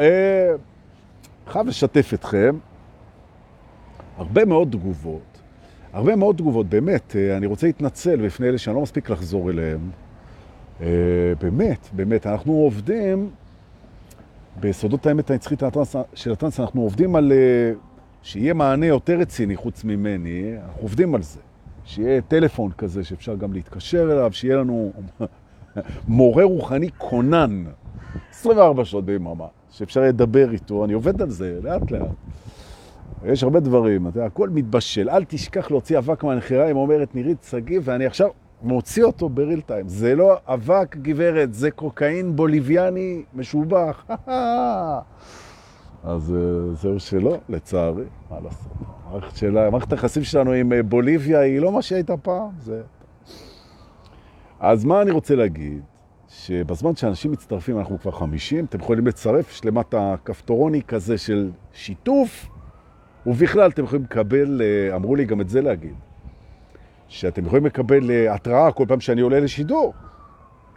אה, חייב לשתף אתכם, הרבה מאוד תגובות, הרבה מאוד תגובות, באמת, אה, אני רוצה להתנצל בפני אלה שאני לא מספיק לחזור אליהם. אה, באמת, באמת, אנחנו עובדים בסודות האמת הנצחית של הטרנס, אנחנו עובדים על שיהיה מענה יותר רציני חוץ ממני, אנחנו עובדים על זה. שיהיה טלפון כזה שאפשר גם להתקשר אליו, שיהיה לנו מורה רוחני כונן, 24 שעות ביממה, שאפשר לדבר איתו, אני עובד על זה לאט לאט. יש הרבה דברים, אתה יודע, הכל מתבשל, אל תשכח להוציא אבק מהנחיריים, אומרת נירית שגיב, ואני עכשיו מוציא אותו בריל טיים. זה לא אבק, גברת, זה קוקאין בוליביאני משובח. אז אה, זהו שלא, לצערי, מה לעשות. המערכת שלה, המערכת היחסים שלנו עם אה, בוליביה היא לא מה שהייתה פעם. זה... אז מה אני רוצה להגיד? שבזמן שאנשים מצטרפים, אנחנו כבר 50, אתם יכולים לצרף, יש למטה כפתורוני כזה של שיתוף, ובכלל אתם יכולים לקבל, אה, אמרו לי גם את זה להגיד, שאתם יכולים לקבל התראה כל פעם שאני עולה לשידור.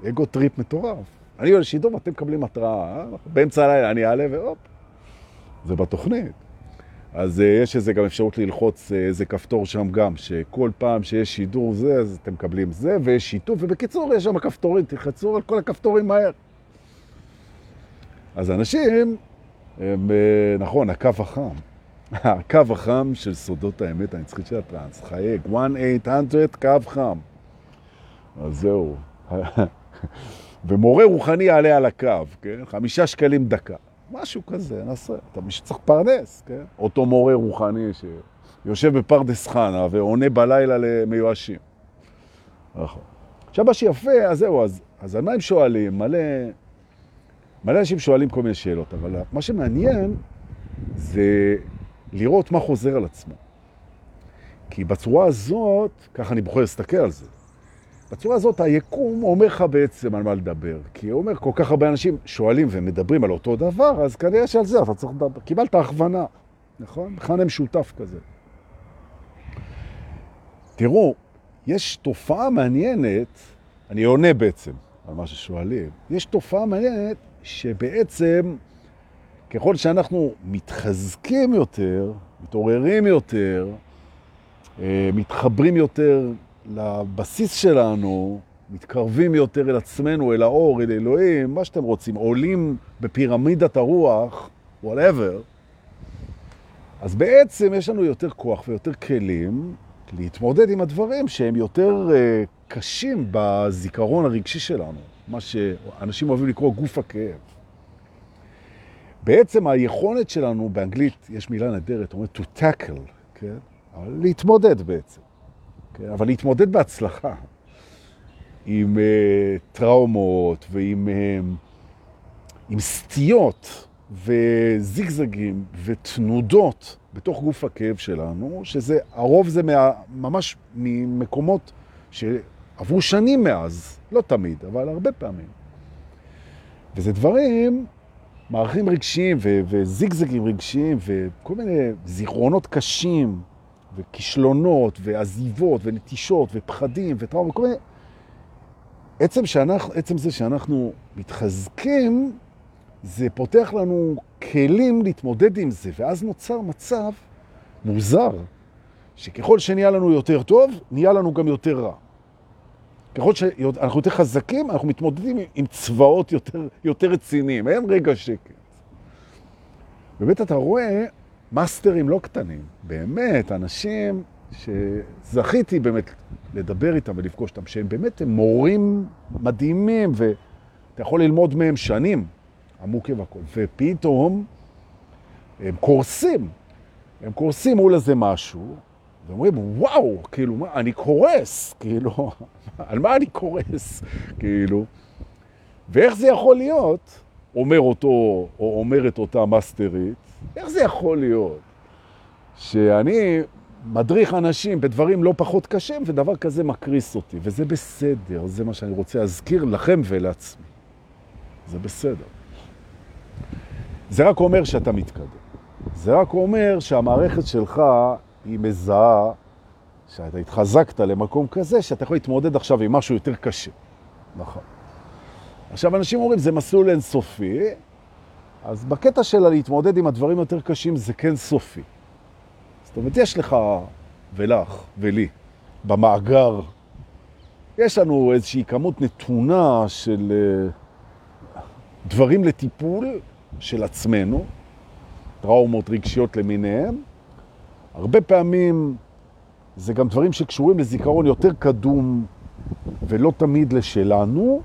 ego trip מטורף. אני עולה לשידור ואתם מקבלים התראה, באמצע הלילה אני אעלה והופ, זה בתוכנית. אז אה, יש איזה גם אפשרות ללחוץ אה, איזה כפתור שם גם, שכל פעם שיש שידור זה, אז אתם מקבלים זה, ויש שיתוף, ובקיצור יש שם כפתורים, תלחצו על כל הכפתורים מהר. אז אנשים, הם, uh, נכון, הקו החם, הקו החם של סודות האמת הנצחית של הטרנס, חייג, 1-800 קו חם. אז זהו. ומורה רוחני יעלה על הקו, כן? חמישה שקלים דקה. משהו כזה, נעשה. אתה מי שצריך פרדס, כן? אותו מורה רוחני שיושב בפרדס חנה ועונה בלילה למיואשים. נכון. עכשיו, מה שיפה, אז זהו, אז, אז על מה הם שואלים? מלא, מלא אנשים שואלים כל מיני שאלות, אבל מה שמעניין זה לראות מה חוזר על עצמו. כי בצורה הזאת, ככה אני בוחר להסתכל על זה, בצורה הזאת היקום אומר לך בעצם על מה לדבר. כי הוא אומר, כל כך הרבה אנשים שואלים ומדברים על אותו דבר, אז כנראה שעל זה אתה צריך לדבר. קיבלת הכוונה, נכון? מכנה משותף כזה. תראו, יש תופעה מעניינת, אני עונה בעצם על מה ששואלים, יש תופעה מעניינת שבעצם ככל שאנחנו מתחזקים יותר, מתעוררים יותר, אה, מתחברים יותר לבסיס שלנו, מתקרבים יותר אל עצמנו, אל האור, אל אלוהים, מה שאתם רוצים, עולים בפירמידת הרוח, whatever, אז בעצם יש לנו יותר כוח ויותר כלים להתמודד עם הדברים שהם יותר uh, קשים בזיכרון הרגשי שלנו, מה שאנשים אוהבים לקרוא גוף הכאב. בעצם היכולת שלנו, באנגלית יש מילה נדרת, אומרת to tackle, כן? להתמודד בעצם. כן? אבל להתמודד בהצלחה עם uh, טראומות ועם uh, עם סטיות וזיגזגים ותנודות בתוך גוף הכאב שלנו, שזה, הרוב זה מה, ממש ממקומות שעברו שנים מאז, לא תמיד, אבל הרבה פעמים. וזה דברים, מערכים רגשיים וזיגזגים רגשיים וכל מיני זיכרונות קשים וכישלונות, ועזיבות, ונטישות, ופחדים, וטראומה, וכל מיני... עצם, שאנחנו, עצם זה שאנחנו מתחזקים, זה פותח לנו כלים להתמודד עם זה, ואז נוצר מצב מוזר, שככל שנהיה לנו יותר טוב, נהיה לנו גם יותר רע. ככל שאנחנו יותר חזקים, אנחנו מתמודדים עם צבאות יותר, יותר רציניים, אין רגע שקט. באמת אתה רואה מאסטרים לא קטנים, באמת, אנשים שזכיתי באמת לדבר איתם ולפגוש אותם, שהם באמת הם מורים מדהימים, ואתה יכול ללמוד מהם שנים, עמוק והכל, ופתאום הם קורסים, הם קורסים מול איזה משהו, ואומרים, וואו, כאילו, מה, אני קורס, כאילו, על מה אני קורס, כאילו, ואיך זה יכול להיות, אומר אותו, או אומרת אותה מאסטרית, איך זה יכול להיות שאני מדריך אנשים בדברים לא פחות קשים, ודבר כזה מקריס אותי, וזה בסדר, זה מה שאני רוצה להזכיר לכם ולעצמי. זה בסדר. זה רק אומר שאתה מתקדם. זה רק אומר שהמערכת שלך היא מזהה שאתה התחזקת למקום כזה, שאתה יכול להתמודד עכשיו עם משהו יותר קשה. נכון. עכשיו, אנשים אומרים, זה מסלול אינסופי, אז בקטע של להתמודד עם הדברים יותר קשים זה כן סופי. זאת אומרת, יש לך ולך ולי במאגר, יש לנו איזושהי כמות נתונה של אה, דברים לטיפול של עצמנו, טראומות רגשיות למיניהם. הרבה פעמים זה גם דברים שקשורים לזיכרון יותר קדום ולא תמיד לשלנו,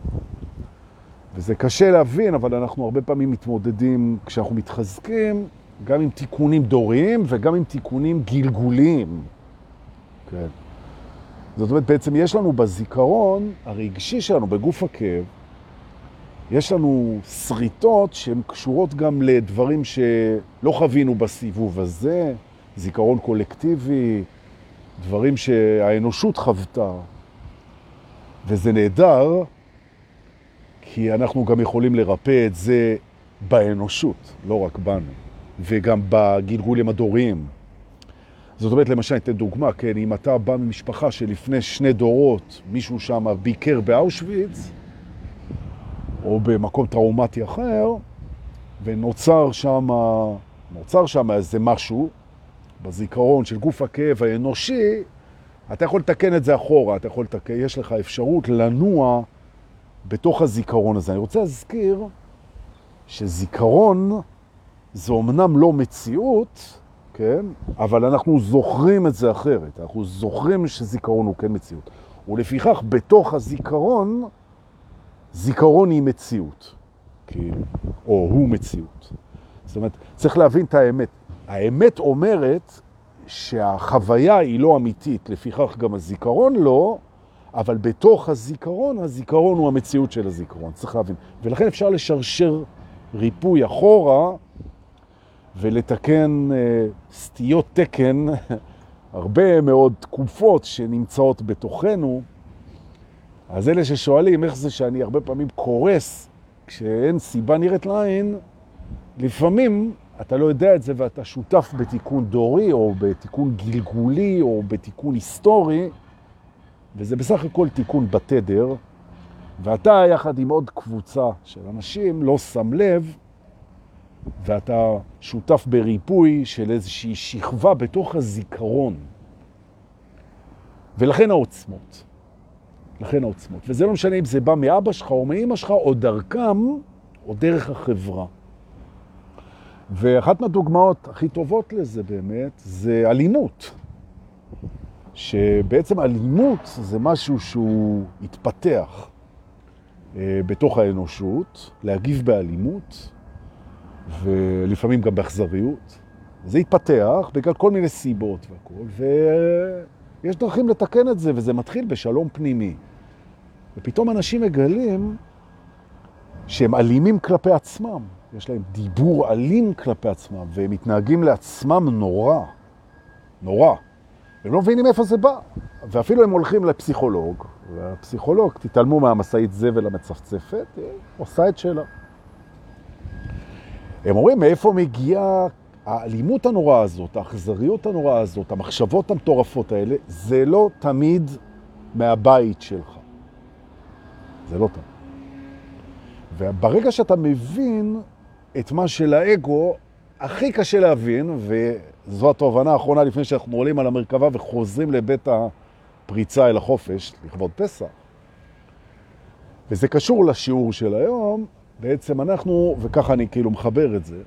וזה קשה להבין, אבל אנחנו הרבה פעמים מתמודדים, כשאנחנו מתחזקים, גם עם תיקונים דוריים וגם עם תיקונים גלגוליים. כן. זאת אומרת, בעצם יש לנו בזיכרון הרגשי שלנו, בגוף הכאב, יש לנו שריטות שהן קשורות גם לדברים שלא חווינו בסיבוב הזה, זיכרון קולקטיבי, דברים שהאנושות חוותה. וזה נהדר, כי אנחנו גם יכולים לרפא את זה באנושות, לא רק בנו, וגם בגלגולים הדוריים. זאת אומרת, למשל, אתן דוגמה, כן, אם אתה בא ממשפחה שלפני שני דורות מישהו שם ביקר באושוויץ, או במקום טראומטי אחר, ונוצר שם, נוצר שם איזה משהו בזיכרון של גוף הכאב האנושי, אתה יכול לתקן את זה אחורה, אתה יכול לתקן, יש לך אפשרות לנוע בתוך הזיכרון הזה. אני רוצה להזכיר שזיכרון זה אומנם לא מציאות, כן? אבל אנחנו זוכרים את זה אחרת. אנחנו זוכרים שזיכרון הוא כן מציאות. ולפיכך, בתוך הזיכרון, זיכרון היא מציאות, כאילו, או הוא מציאות. זאת אומרת, צריך להבין את האמת. האמת אומרת שהחוויה היא לא אמיתית, לפיכך גם הזיכרון לא, אבל בתוך הזיכרון, הזיכרון הוא המציאות של הזיכרון, צריך להבין. ולכן אפשר לשרשר ריפוי אחורה ולתקן אה, סטיות תקן, הרבה מאוד תקופות שנמצאות בתוכנו. אז אלה ששואלים איך זה שאני הרבה פעמים קורס כשאין סיבה נראית לעין, לפעמים אתה לא יודע את זה ואתה שותף בתיקון דורי או בתיקון גלגולי או בתיקון היסטורי, וזה בסך הכל תיקון בתדר, ואתה יחד עם עוד קבוצה של אנשים לא שם לב, ואתה שותף בריפוי של איזושהי שכבה בתוך הזיכרון. ולכן העוצמות. לכן העוצמות. וזה לא משנה אם זה בא מאבא שלך או מאמא שלך, או דרכם, או דרך החברה. ואחת מהדוגמאות הכי טובות לזה באמת, זה אלימות. שבעצם אלימות זה משהו שהוא התפתח אה, בתוך האנושות, להגיב באלימות, ולפעמים גם באכזריות. זה התפתח בגלל כל מיני סיבות והכל, ויש דרכים לתקן את זה, וזה מתחיל בשלום פנימי. ופתאום אנשים מגלים שהם אלימים כלפי עצמם. יש להם דיבור אלים כלפי עצמם, והם מתנהגים לעצמם נורא. נורא. הם לא מבינים איפה זה בא. ואפילו הם הולכים לפסיכולוג, והפסיכולוג, תתעלמו מהמסעית זבל המצפצפת, עושה את שלה. הם אומרים, מאיפה מגיעה האלימות הנוראה הזאת, האכזריות הנוראה הזאת, המחשבות המטורפות האלה, זה לא תמיד מהבית שלך. זה לא תמיד. וברגע שאתה מבין את מה שלאגו הכי קשה להבין, וזו התובנה האחרונה לפני שאנחנו עולים על המרכבה וחוזרים לבית הפריצה אל החופש, לכבוד פסח. וזה קשור לשיעור של היום, בעצם אנחנו, וככה אני כאילו מחבר את זה,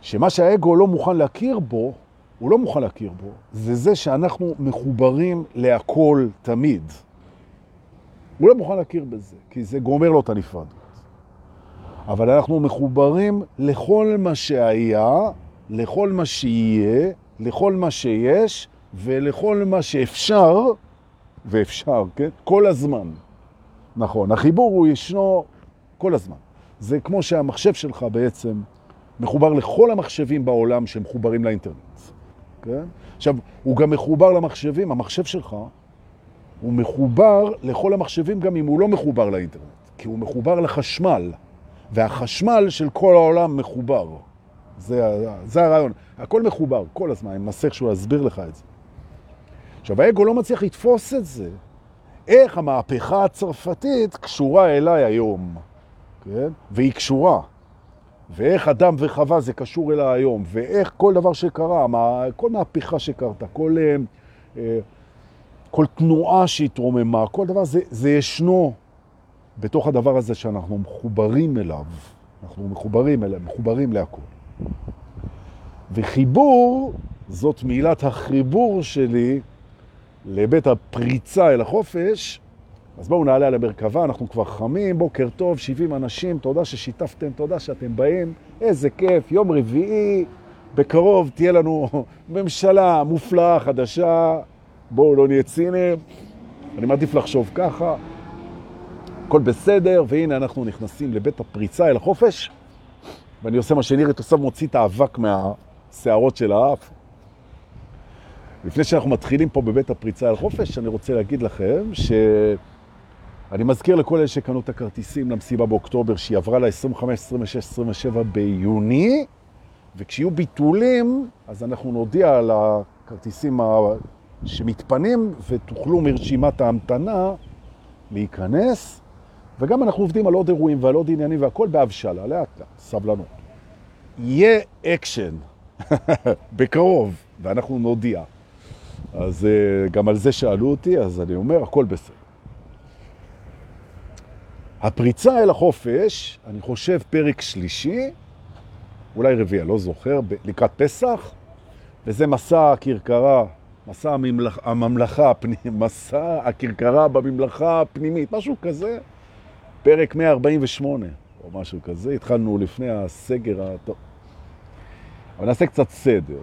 שמה שהאגו לא מוכן להכיר בו, הוא לא מוכן להכיר בו, זה זה שאנחנו מחוברים להכל תמיד. הוא לא מוכן להכיר בזה, כי זה גומר לו את הנפרדות. אבל אנחנו מחוברים לכל מה שהיה, לכל מה שיהיה, לכל מה שיש ולכל מה שאפשר, ואפשר, כן? כל הזמן. נכון, החיבור הוא ישנו כל הזמן. זה כמו שהמחשב שלך בעצם מחובר לכל המחשבים בעולם שמחוברים לאינטרנט. כן? עכשיו, הוא גם מחובר למחשבים, המחשב שלך הוא מחובר לכל המחשבים גם אם הוא לא מחובר לאינטרנט, כי הוא מחובר לחשמל. והחשמל של כל העולם מחובר. זה, זה הרעיון. הכל מחובר, כל הזמן. אני מנסה איכשהו להסביר לך את זה. עכשיו, האגו לא מצליח לתפוס את זה. איך המהפכה הצרפתית קשורה אליי היום, כן? והיא קשורה. ואיך אדם וחווה זה קשור אל היום, ואיך כל דבר שקרה, מה, כל מהפכה שקרתה, כל, אה, אה, כל תנועה שהתרוממה, כל דבר, זה, זה ישנו בתוך הדבר הזה שאנחנו מחוברים אליו. אנחנו מחוברים אליו, מחוברים להכל. וחיבור, זאת מילת החיבור שלי לבית הפריצה אל החופש, אז בואו נעלה על המרכבה, אנחנו כבר חמים, בוקר טוב, 70 אנשים, תודה ששיתפתם, תודה שאתם באים, איזה כיף, יום רביעי, בקרוב תהיה לנו ממשלה מופלאה, חדשה, בואו לא נהיה ציניים, אני מעדיף לחשוב ככה, הכל בסדר, והנה אנחנו נכנסים לבית הפריצה אל החופש, ואני עושה מה שנירית עושה, מוציא את האבק מהשערות של האף. לפני שאנחנו מתחילים פה בבית הפריצה אל חופש, אני רוצה להגיד לכם ש... אני מזכיר לכל אלה שקנו את הכרטיסים למסיבה באוקטובר, שהיא עברה ל-25, 26, 27 ביוני, וכשיהיו ביטולים, אז אנחנו נודיע על הכרטיסים שמתפנים, ותוכלו מרשימת ההמתנה להיכנס, וגם אנחנו עובדים על עוד אירועים ועל עוד עניינים, והכל בהבשלה, לאט לאט, סבלנות. יהיה אקשן בקרוב, ואנחנו נודיע. אז אה, גם על זה שאלו אותי, אז אני אומר, הכל בסדר. הפריצה אל החופש, אני חושב פרק שלישי, אולי רביעי, לא זוכר, לקראת פסח, וזה מסע הכרכרה, מסע הממלכ... הממלכה, הפנימית, מסע הכרכרה בממלכה הפנימית, משהו כזה, פרק 148 או משהו כזה, התחלנו לפני הסגר הטוב. אבל נעשה קצת סדר.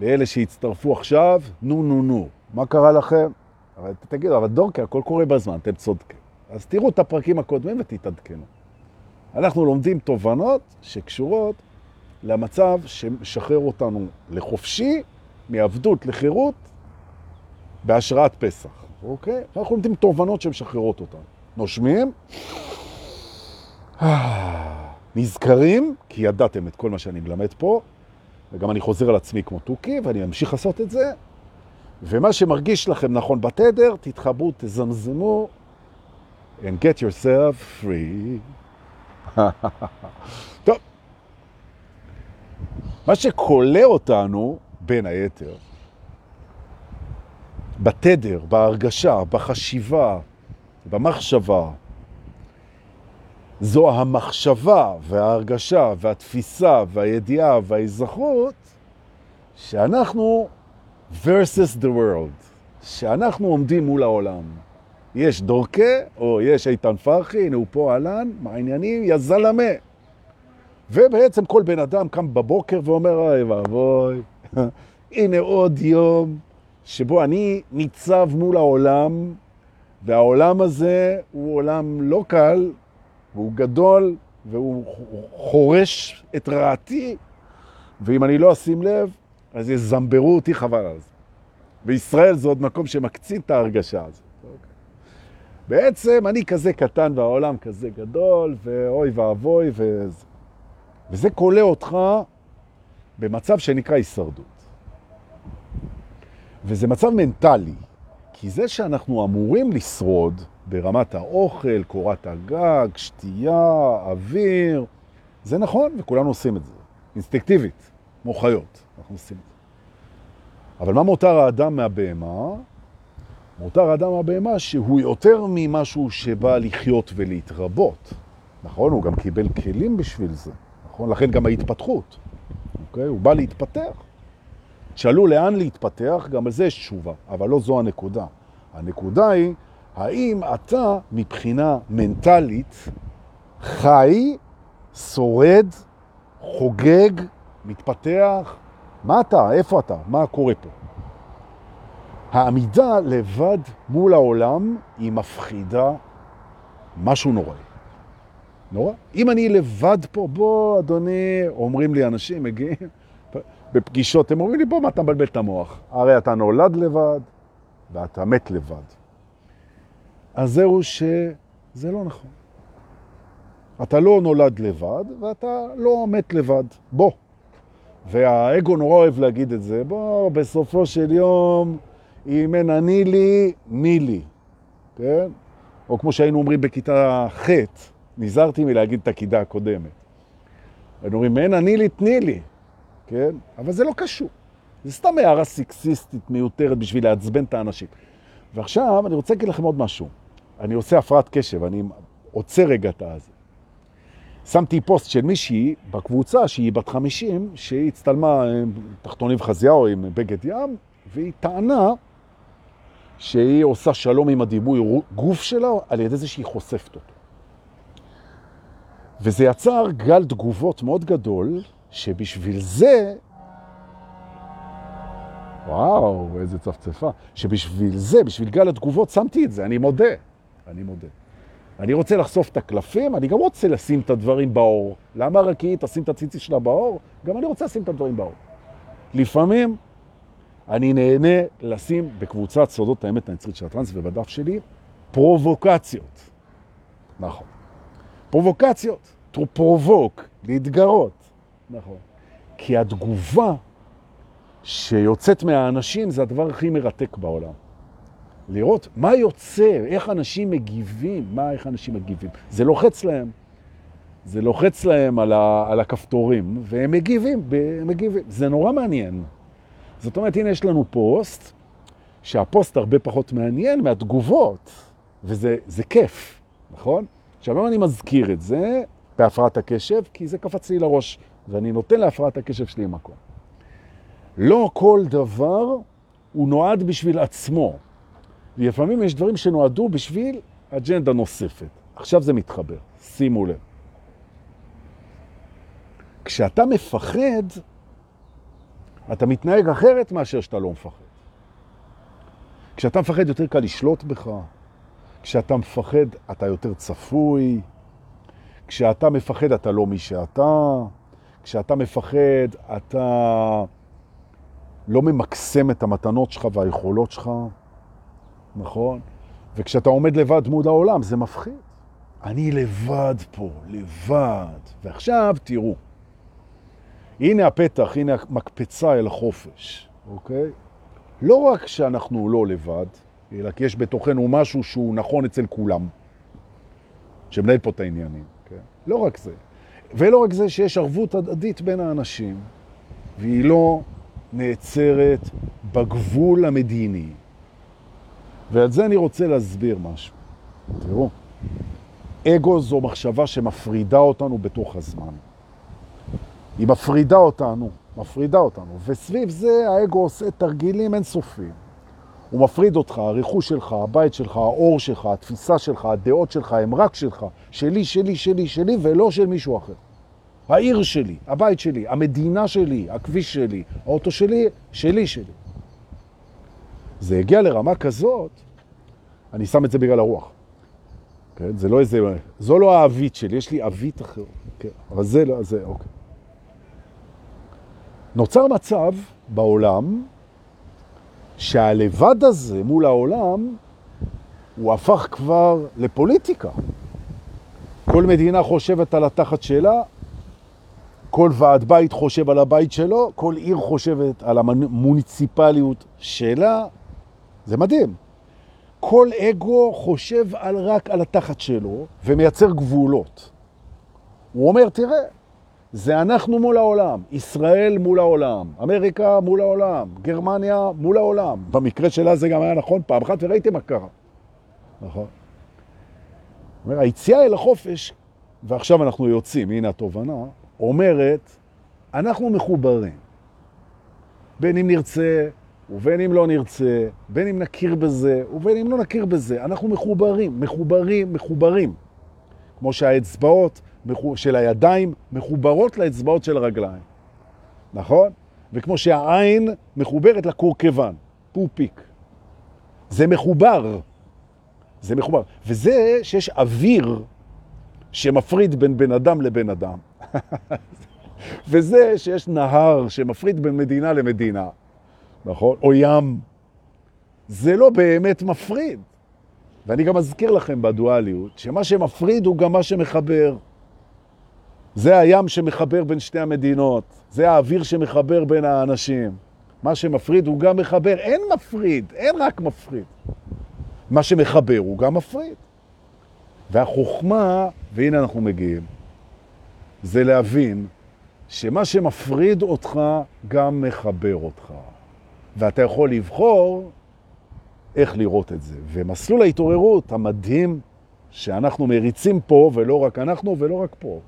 לאלה שהצטרפו עכשיו, נו נו נו, מה קרה לכם? אבל תגידו, אבל דורקה, הכל קורה בזמן, אתם צודקים. אז תראו את הפרקים הקודמים ותתעדכנו. אנחנו לומדים תובנות שקשורות למצב שמשחרר אותנו לחופשי, מעבדות לחירות, בהשראת פסח, אוקיי? אנחנו לומדים תובנות שמשחררות אותנו. נושמים, נזכרים, כי ידעתם את כל מה שאני מלמד פה, וגם אני חוזר על עצמי כמו תוכי, ואני אמשיך לעשות את זה, ומה שמרגיש לכם נכון בתדר, תתחברו, תזמזמו, and get yourself free. טוב, מה שקולה אותנו, בין היתר, בתדר, בהרגשה, בחשיבה, במחשבה, זו המחשבה וההרגשה והתפיסה והידיעה וההיזכרות שאנחנו versus the world, שאנחנו עומדים מול העולם. יש דורקה, או יש איתן פרחי, הנה הוא פה עלן, מה העניינים? יא זלמה. ובעצם כל בן אדם קם בבוקר ואומר, אוי ואבוי, הנה עוד יום שבו אני ניצב מול העולם, והעולם הזה הוא עולם לא קל, והוא גדול, והוא חורש את רעתי, ואם אני לא אשים לב, אז יזמברו אותי חבל על זה. וישראל זה עוד מקום שמקצין את ההרגשה הזאת. בעצם אני כזה קטן והעולם כזה גדול, ואוי ואבוי, וזה. וזה קולה אותך במצב שנקרא הישרדות. וזה מצב מנטלי, כי זה שאנחנו אמורים לשרוד ברמת האוכל, קורת הגג, שתייה, אוויר, זה נכון, וכולנו עושים את זה, אינסטקטיבית, כמו חיות, אנחנו עושים את זה. אבל מה מותר האדם מהבהמה? מותר האדם הבהמה שהוא יותר ממשהו שבא לחיות ולהתרבות. נכון? הוא גם קיבל כלים בשביל זה. נכון? לכן גם ההתפתחות. אוקיי? הוא בא להתפתח. שאלו לאן להתפתח, גם על זה יש תשובה, אבל לא זו הנקודה. הנקודה היא, האם אתה מבחינה מנטלית חי, שורד, חוגג, מתפתח? מה אתה? איפה אתה? מה קורה פה? העמידה לבד מול העולם היא מפחידה משהו נורא. נורא. אם אני לבד פה, בוא, אדוני, אומרים לי אנשים, מגיעים בפגישות, הם אומרים לי, בוא, מה אתה מבלבל את המוח? הרי אתה נולד לבד ואתה מת לבד. אז זהו שזה לא נכון. אתה לא נולד לבד ואתה לא מת לבד. בוא. והאגו נורא אוהב להגיד את זה. בוא, בסופו של יום... אם אין אני לי, מי לי, כן? או כמו שהיינו אומרים בכיתה ח', נזהרתי מלהגיד את הקידה הקודמת. היינו אומרים, אין אני לי, תני לי, כן? אבל זה לא קשור. זה סתם הערה סקסיסטית מיותרת בשביל לעצבן את האנשים. ועכשיו אני רוצה להגיד לכם עוד משהו. אני עושה הפרעת קשב, אני עוצר רגע את הזה. שמתי פוסט של מישהי בקבוצה שהיא בת 50, שהיא הצטלמה עם תחתונים וחזיהו עם בגד ים, והיא טענה שהיא עושה שלום עם הדימוי גוף שלה על ידי זה שהיא חושפת אותו. וזה יצר גל תגובות מאוד גדול, שבשביל זה, וואו, איזה צפצפה, שבשביל זה, בשביל גל התגובות, שמתי את זה, אני מודה, אני מודה. אני רוצה לחשוף את הקלפים, אני גם רוצה לשים את הדברים באור. למה רק היא תשים את הציצי שלה באור? גם אני רוצה לשים את הדברים באור. לפעמים אני נהנה לשים בקבוצת סודות האמת הנצרית של הטרנס ובדף שלי פרובוקציות. נכון. פרובוקציות. to provoke, להתגרות. נכון. כי התגובה שיוצאת מהאנשים זה הדבר הכי מרתק בעולם. לראות מה יוצא, איך אנשים מגיבים, מה, איך אנשים מגיבים. זה לוחץ להם. זה לוחץ להם על, ה, על הכפתורים, והם מגיבים, הם מגיבים. זה נורא מעניין. זאת אומרת, הנה יש לנו פוסט, שהפוסט הרבה פחות מעניין מהתגובות, וזה כיף, נכון? עכשיו, אני מזכיר את זה בהפרעת הקשב, כי זה קפץ לי לראש, ואני נותן להפרעת הקשב שלי מקום. לא כל דבר הוא נועד בשביל עצמו. ולפעמים יש דברים שנועדו בשביל אג'נדה נוספת. עכשיו זה מתחבר, שימו לב. כשאתה מפחד, אתה מתנהג אחרת מאשר שאתה לא מפחד. כשאתה מפחד יותר קל לשלוט בך, כשאתה מפחד אתה יותר צפוי, כשאתה מפחד אתה לא מי שאתה, כשאתה מפחד אתה לא ממקסם את המתנות שלך והיכולות שלך, נכון? וכשאתה עומד לבד מול העולם, זה מפחיד. אני לבד פה, לבד. ועכשיו תראו, הנה הפתח, הנה המקפצה אל החופש, אוקיי? לא רק שאנחנו לא לבד, אלא כי יש בתוכנו משהו שהוא נכון אצל כולם, שמנהל פה את העניינים, כן? לא רק זה. ולא רק זה שיש ערבות הדדית בין האנשים, והיא לא נעצרת בגבול המדיני. ועל זה אני רוצה להסביר משהו. תראו, אגו זו מחשבה שמפרידה אותנו בתוך הזמן. היא מפרידה אותנו, מפרידה אותנו, וסביב זה האגו עושה תרגילים אינסופיים. הוא מפריד אותך, הריחוש שלך, הבית שלך, האור שלך, התפיסה שלך, הדעות שלך הם רק שלך, שלי, שלי, שלי, שלי, ולא של מישהו אחר. העיר שלי, הבית שלי, המדינה שלי, הכביש שלי, האוטו שלי, שלי, שלי. זה הגיע לרמה כזאת, אני שם את זה בגלל הרוח. כן? זה לא איזה, זו לא האבית שלי, יש לי אבית אחר. כן? אבל זה לא, זה, אוקיי. נוצר מצב בעולם שהלבד הזה מול העולם הוא הפך כבר לפוליטיקה. כל מדינה חושבת על התחת שלה, כל ועד בית חושב על הבית שלו, כל עיר חושבת על המוניציפליות שלה. זה מדהים. כל אגו חושב על רק על התחת שלו ומייצר גבולות. הוא אומר, תראה, זה אנחנו מול העולם, ישראל מול העולם, אמריקה מול העולם, גרמניה מול העולם. במקרה שלה זה גם היה נכון פעם אחת וראיתי מה קרה. נכון. אומר, היציאה אל החופש, ועכשיו אנחנו יוצאים, הנה התובנה, אומרת, אנחנו מחוברים. בין אם נרצה ובין אם לא נרצה, בין אם נכיר בזה ובין אם לא נכיר בזה, אנחנו מחוברים, מחוברים, מחוברים. כמו שהאצבעות של הידיים מחוברות לאצבעות של הרגליים, נכון? וכמו שהעין מחוברת לקורקבן, פופיק. זה מחובר. זה מחובר. וזה שיש אוויר שמפריד בין בן אדם לבן אדם. וזה שיש נהר שמפריד בין מדינה למדינה, נכון? או ים. זה לא באמת מפריד. ואני גם אזכיר לכם בדואליות, שמה שמפריד הוא גם מה שמחבר. זה הים שמחבר בין שתי המדינות, זה האוויר שמחבר בין האנשים. מה שמפריד הוא גם מחבר, אין מפריד, אין רק מפריד. מה שמחבר הוא גם מפריד. והחוכמה, והנה אנחנו מגיעים, זה להבין שמה שמפריד אותך גם מחבר אותך. ואתה יכול לבחור איך לראות את זה. ומסלול ההתעוררות המדהים שאנחנו מריצים פה, ולא רק אנחנו ולא רק פה,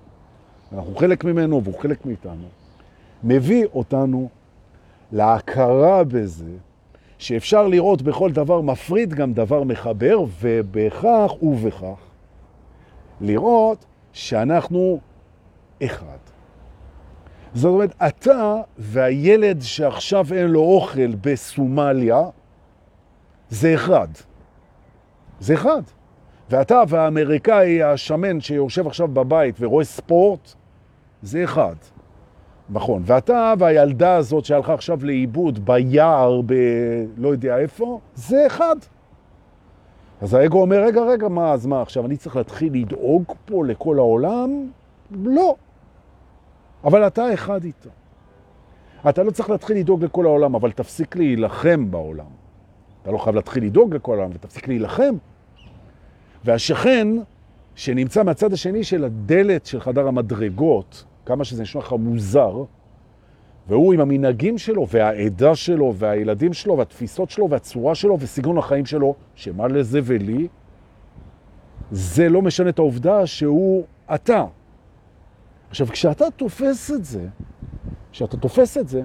אנחנו חלק ממנו והוא חלק מאיתנו, מביא אותנו להכרה בזה שאפשר לראות בכל דבר מפריד גם דבר מחבר, ובכך ובכך לראות שאנחנו אחד. זאת אומרת, אתה והילד שעכשיו אין לו אוכל בסומליה, זה אחד. זה אחד. ואתה והאמריקאי השמן שיושב עכשיו בבית ורואה ספורט, זה אחד. נכון. ואתה והילדה הזאת שהלכה עכשיו לאיבוד ביער, ב... לא יודע איפה, זה אחד. אז האגו אומר, רגע, רגע, מה, אז מה, עכשיו אני צריך להתחיל לדאוג פה לכל העולם? לא. אבל אתה אחד איתו. אתה לא צריך להתחיל לדאוג לכל העולם, אבל תפסיק להילחם בעולם. אתה לא חייב להתחיל לדאוג לכל העולם, ותפסיק להילחם. והשכן שנמצא מהצד השני של הדלת של חדר המדרגות, כמה שזה נשמע לך מוזר, והוא עם המנהגים שלו, והעדה שלו, והילדים שלו, והתפיסות שלו, והצורה שלו, וסגנון החיים שלו, שמה לזה ולי, זה לא משנה את העובדה שהוא אתה. עכשיו, כשאתה תופס את זה, כשאתה תופס את זה,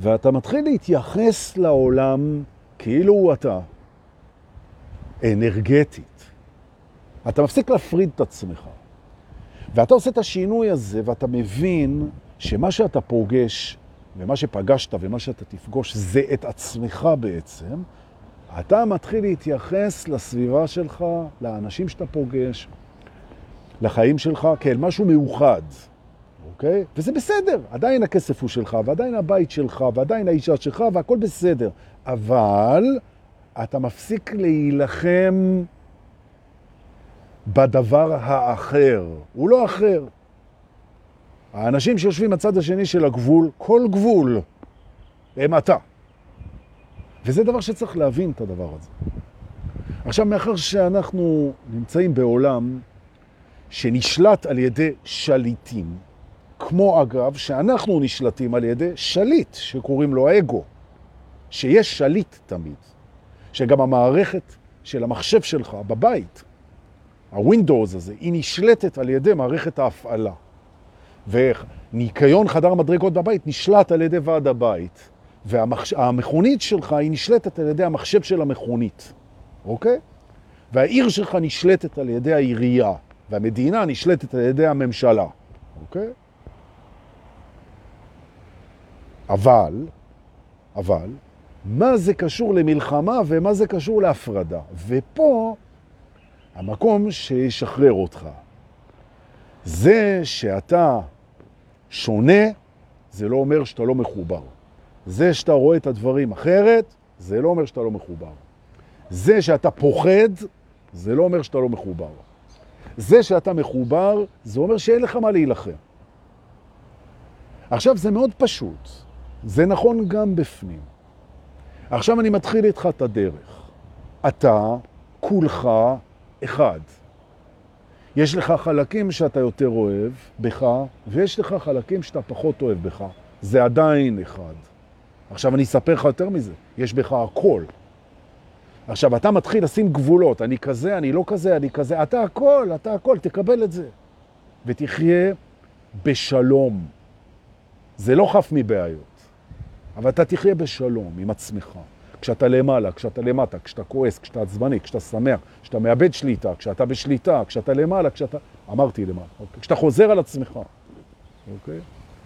ואתה מתחיל להתייחס לעולם כאילו הוא אתה, אנרגטית, אתה מפסיק להפריד את עצמך. ואתה עושה את השינוי הזה, ואתה מבין שמה שאתה פוגש, ומה שפגשת ומה שאתה תפגוש, זה את עצמך בעצם, אתה מתחיל להתייחס לסביבה שלך, לאנשים שאתה פוגש, לחיים שלך, כאל משהו מאוחד, אוקיי? וזה בסדר, עדיין הכסף הוא שלך, ועדיין הבית שלך, ועדיין האישה שלך, והכל בסדר. אבל אתה מפסיק להילחם בדבר האחר. הוא לא אחר. האנשים שיושבים בצד השני של הגבול, כל גבול, הם אתה. וזה דבר שצריך להבין את הדבר הזה. עכשיו, מאחר שאנחנו נמצאים בעולם שנשלט על ידי שליטים, כמו אגב שאנחנו נשלטים על ידי שליט שקוראים לו האגו, שיש שליט תמיד, שגם המערכת של המחשב שלך בבית, הווינדוס הזה, היא נשלטת על ידי מערכת ההפעלה. וניקיון חדר מדרגות בבית נשלט על ידי ועד הבית, והמכונית שלך היא נשלטת על ידי המחשב של המכונית, אוקיי? והעיר שלך נשלטת על ידי העירייה, והמדינה נשלטת על ידי הממשלה, אוקיי? אבל, אבל, מה זה קשור למלחמה ומה זה קשור להפרדה? ופה המקום שישחרר אותך. זה שאתה שונה, זה לא אומר שאתה לא מחובר. זה שאתה רואה את הדברים אחרת, זה לא אומר שאתה לא מחובר. זה שאתה פוחד, זה לא אומר שאתה לא מחובר. זה שאתה מחובר, זה אומר שאין לך מה להילחם. עכשיו, זה מאוד פשוט. זה נכון גם בפנים. עכשיו אני מתחיל איתך את הדרך. אתה, כולך, אחד. יש לך חלקים שאתה יותר אוהב בך, ויש לך חלקים שאתה פחות אוהב בך. זה עדיין אחד. עכשיו אני אספר לך יותר מזה, יש בך הכל. עכשיו, אתה מתחיל לשים גבולות, אני כזה, אני לא כזה, אני כזה, אתה הכל, אתה הכל, תקבל את זה. ותחיה בשלום. זה לא חף מבעיות, אבל אתה תחיה בשלום עם עצמך. כשאתה למעלה, כשאתה למטה, כשאתה כועס, כשאתה עצבני, כשאתה שמח, כשאתה מאבד שליטה, כשאתה בשליטה, כשאתה למעלה, כשאתה... אמרתי למעלה, אוקיי? כשאתה חוזר על עצמך, אוקיי?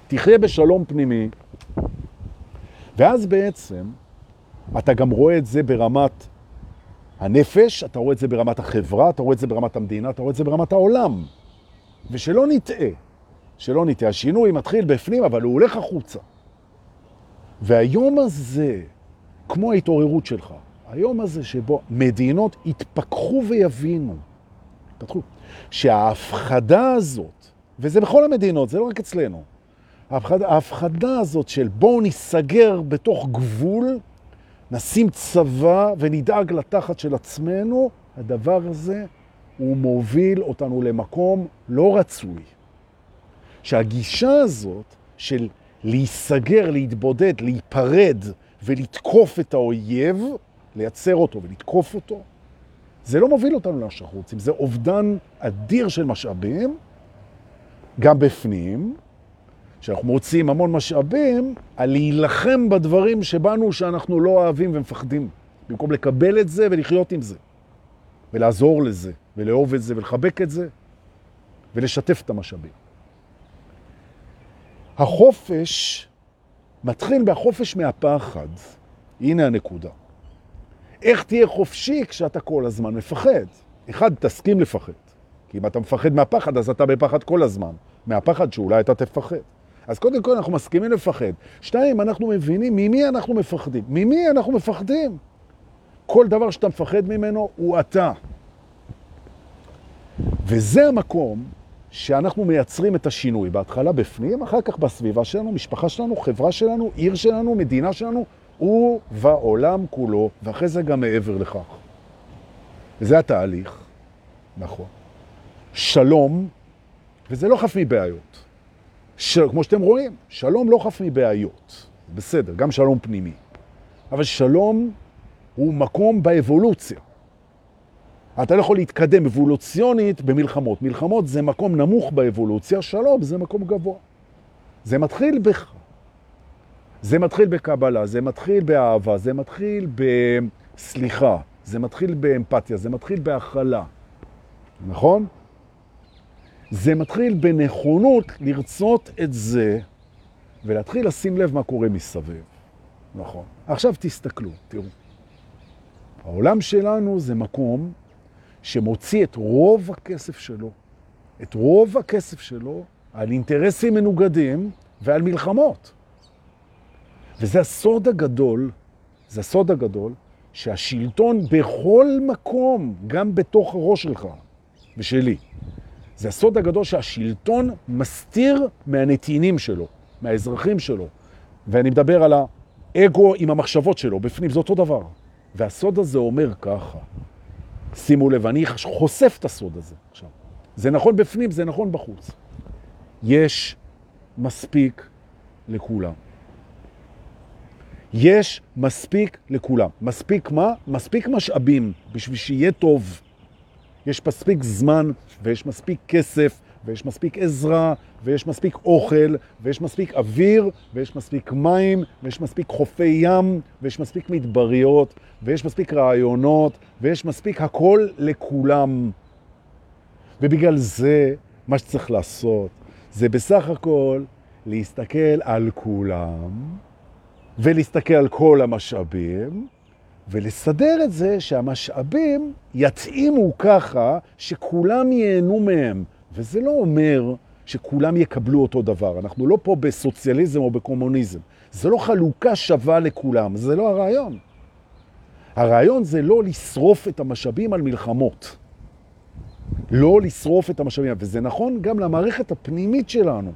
תחיה בשלום פנימי, ואז בעצם אתה גם רואה את זה ברמת הנפש, אתה רואה את זה ברמת החברה, אתה רואה את זה ברמת המדינה, אתה רואה את זה ברמת העולם. ושלא נטעה, שלא נטעה, השינוי מתחיל בפנים, אבל הוא הולך החוצה. והיום הזה, כמו ההתעוררות שלך, היום הזה שבו מדינות יתפכחו ויבינו, יתפתחו, שההפחדה הזאת, וזה בכל המדינות, זה לא רק אצלנו, ההפחדה, ההפחדה הזאת של בואו ניסגר בתוך גבול, נשים צבא ונדאג לתחת של עצמנו, הדבר הזה הוא מוביל אותנו למקום לא רצוי. שהגישה הזאת של להיסגר, להתבודד, להיפרד ולתקוף את האויב, לייצר אותו ולתקוף אותו, זה לא מוביל אותנו למה שאנחנו רוצים. זה אובדן אדיר של משאבים, גם בפנים, שאנחנו מוצאים המון משאבים על להילחם בדברים שבנו שאנחנו לא אוהבים ומפחדים, במקום לקבל את זה ולחיות עם זה, ולעזור לזה, ולאהוב את זה, ולחבק את זה, ולשתף את המשאבים. החופש מתחיל בחופש מהפחד. הנה הנקודה. איך תהיה חופשי כשאתה כל הזמן מפחד? אחד, תסכים לפחד. כי אם אתה מפחד מהפחד, אז אתה בפחד כל הזמן. מהפחד שאולי אתה תפחד. אז קודם כל אנחנו מסכימים לפחד. שתיים, אנחנו מבינים ממי אנחנו מפחדים. ממי אנחנו מפחדים? כל דבר שאתה מפחד ממנו הוא אתה. וזה המקום שאנחנו מייצרים את השינוי. בהתחלה בפנים, אחר כך בסביבה שלנו, משפחה שלנו, חברה שלנו, עיר שלנו, מדינה שלנו, ובעולם כולו, ואחרי זה גם מעבר לכך. וזה התהליך, נכון. שלום, וזה לא חף מבעיות. ש... כמו שאתם רואים, שלום לא חף מבעיות. בסדר, גם שלום פנימי. אבל שלום הוא מקום באבולוציה. אתה לא יכול להתקדם אבולוציונית במלחמות. מלחמות זה מקום נמוך באבולוציה, שלום זה מקום גבוה. זה מתחיל בך. זה מתחיל בקבלה, זה מתחיל באהבה, זה מתחיל בסליחה, זה מתחיל באמפתיה, זה מתחיל בהכלה. נכון? זה מתחיל בנכונות לרצות את זה ולהתחיל לשים לב מה קורה מסביב. נכון. עכשיו תסתכלו, תראו. העולם שלנו זה מקום שמוציא את רוב הכסף שלו, את רוב הכסף שלו על אינטרסים מנוגדים ועל מלחמות. וזה הסוד הגדול, זה הסוד הגדול, שהשלטון בכל מקום, גם בתוך הראש שלך ושלי, זה הסוד הגדול שהשלטון מסתיר מהנתינים שלו, מהאזרחים שלו. ואני מדבר על האגו עם המחשבות שלו, בפנים, זה אותו דבר. והסוד הזה אומר ככה, שימו לב, אני חושף את הסוד הזה עכשיו. זה נכון בפנים, זה נכון בחוץ. יש מספיק לכולם. יש מספיק לכולם. מספיק מה? מספיק משאבים בשביל שיהיה טוב. יש מספיק זמן, ויש מספיק כסף, ויש מספיק עזרה, ויש מספיק אוכל, ויש מספיק אוויר, ויש מספיק מים, ויש מספיק חופי ים, ויש מספיק מדבריות, ויש מספיק רעיונות, ויש מספיק הכל לכולם. ובגלל זה, מה שצריך לעשות, זה בסך הכל להסתכל על כולם, ולהסתכל על כל המשאבים, ולסדר את זה שהמשאבים יתאימו ככה שכולם ייהנו מהם. וזה לא אומר שכולם יקבלו אותו דבר. אנחנו לא פה בסוציאליזם או בקומוניזם. זה לא חלוקה שווה לכולם, זה לא הרעיון. הרעיון זה לא לשרוף את המשאבים על מלחמות. לא לשרוף את המשאבים, וזה נכון גם למערכת הפנימית שלנו.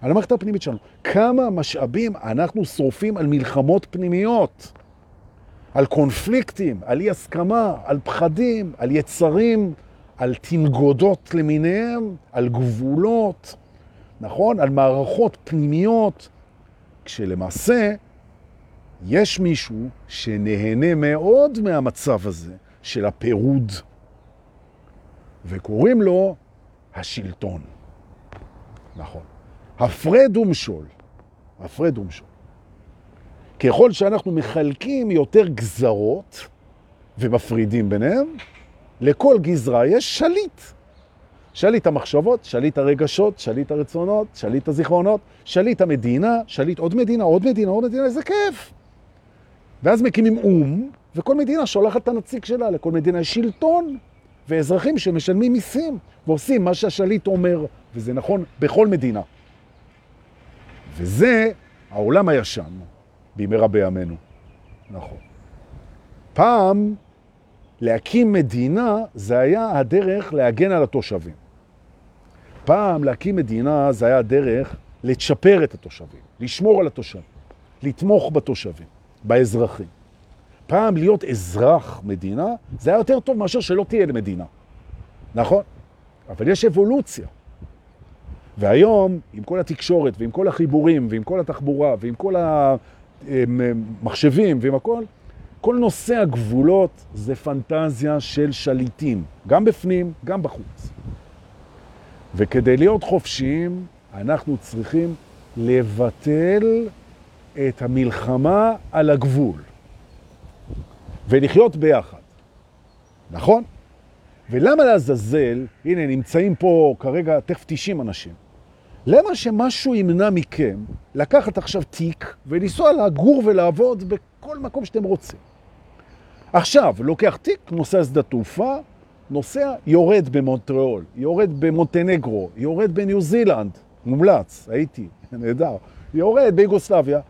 על המערכת הפנימית שלנו. כמה משאבים אנחנו שורפים על מלחמות פנימיות. על קונפליקטים, על אי הסכמה, על פחדים, על יצרים, על תנגודות למיניהם, על גבולות, נכון? על מערכות פנימיות, כשלמעשה יש מישהו שנהנה מאוד מהמצב הזה של הפירוד, וקוראים לו השלטון. נכון. הפרד ומשול. הפרד ומשול. ככל שאנחנו מחלקים יותר גזרות ומפרידים ביניהם, לכל גזרה יש שליט. שליט המחשבות, שליט הרגשות, שליט הרצונות, שליט הזיכרונות, שליט המדינה, שליט עוד מדינה, עוד מדינה, עוד מדינה, איזה כיף. ואז מקימים אום, וכל מדינה שולחת את הנציג שלה, לכל מדינה יש שלטון, ואזרחים שמשלמים מיסים, ועושים מה שהשליט אומר, וזה נכון בכל מדינה. וזה העולם הישן. בימי רבי ימינו. נכון. פעם להקים מדינה זה היה הדרך להגן על התושבים. פעם להקים מדינה זה היה הדרך לצ'פר את התושבים, לשמור על התושבים, לתמוך בתושבים, באזרחים. פעם להיות אזרח מדינה זה היה יותר טוב מאשר שלא תהיה למדינה. נכון? אבל יש אבולוציה. והיום, עם כל התקשורת ועם כל החיבורים ועם כל התחבורה ועם כל המחשבים ועם הכל, כל נושא הגבולות זה פנטזיה של שליטים, גם בפנים, גם בחוץ. וכדי להיות חופשיים, אנחנו צריכים לבטל את המלחמה על הגבול ולחיות ביחד. נכון? ולמה לעזאזל, הנה נמצאים פה כרגע תכף 90 אנשים, למה שמשהו ימנע מכם לקחת עכשיו תיק ולנסוע לגור ולעבוד בכל מקום שאתם רוצים? עכשיו, לוקח תיק, נוסע שדה תעופה, נוסע, יורד במונטריאול, יורד במונטנגרו, יורד בניו זילנד, מומלץ, הייתי, נהדר, יורד ביוגוסלביה,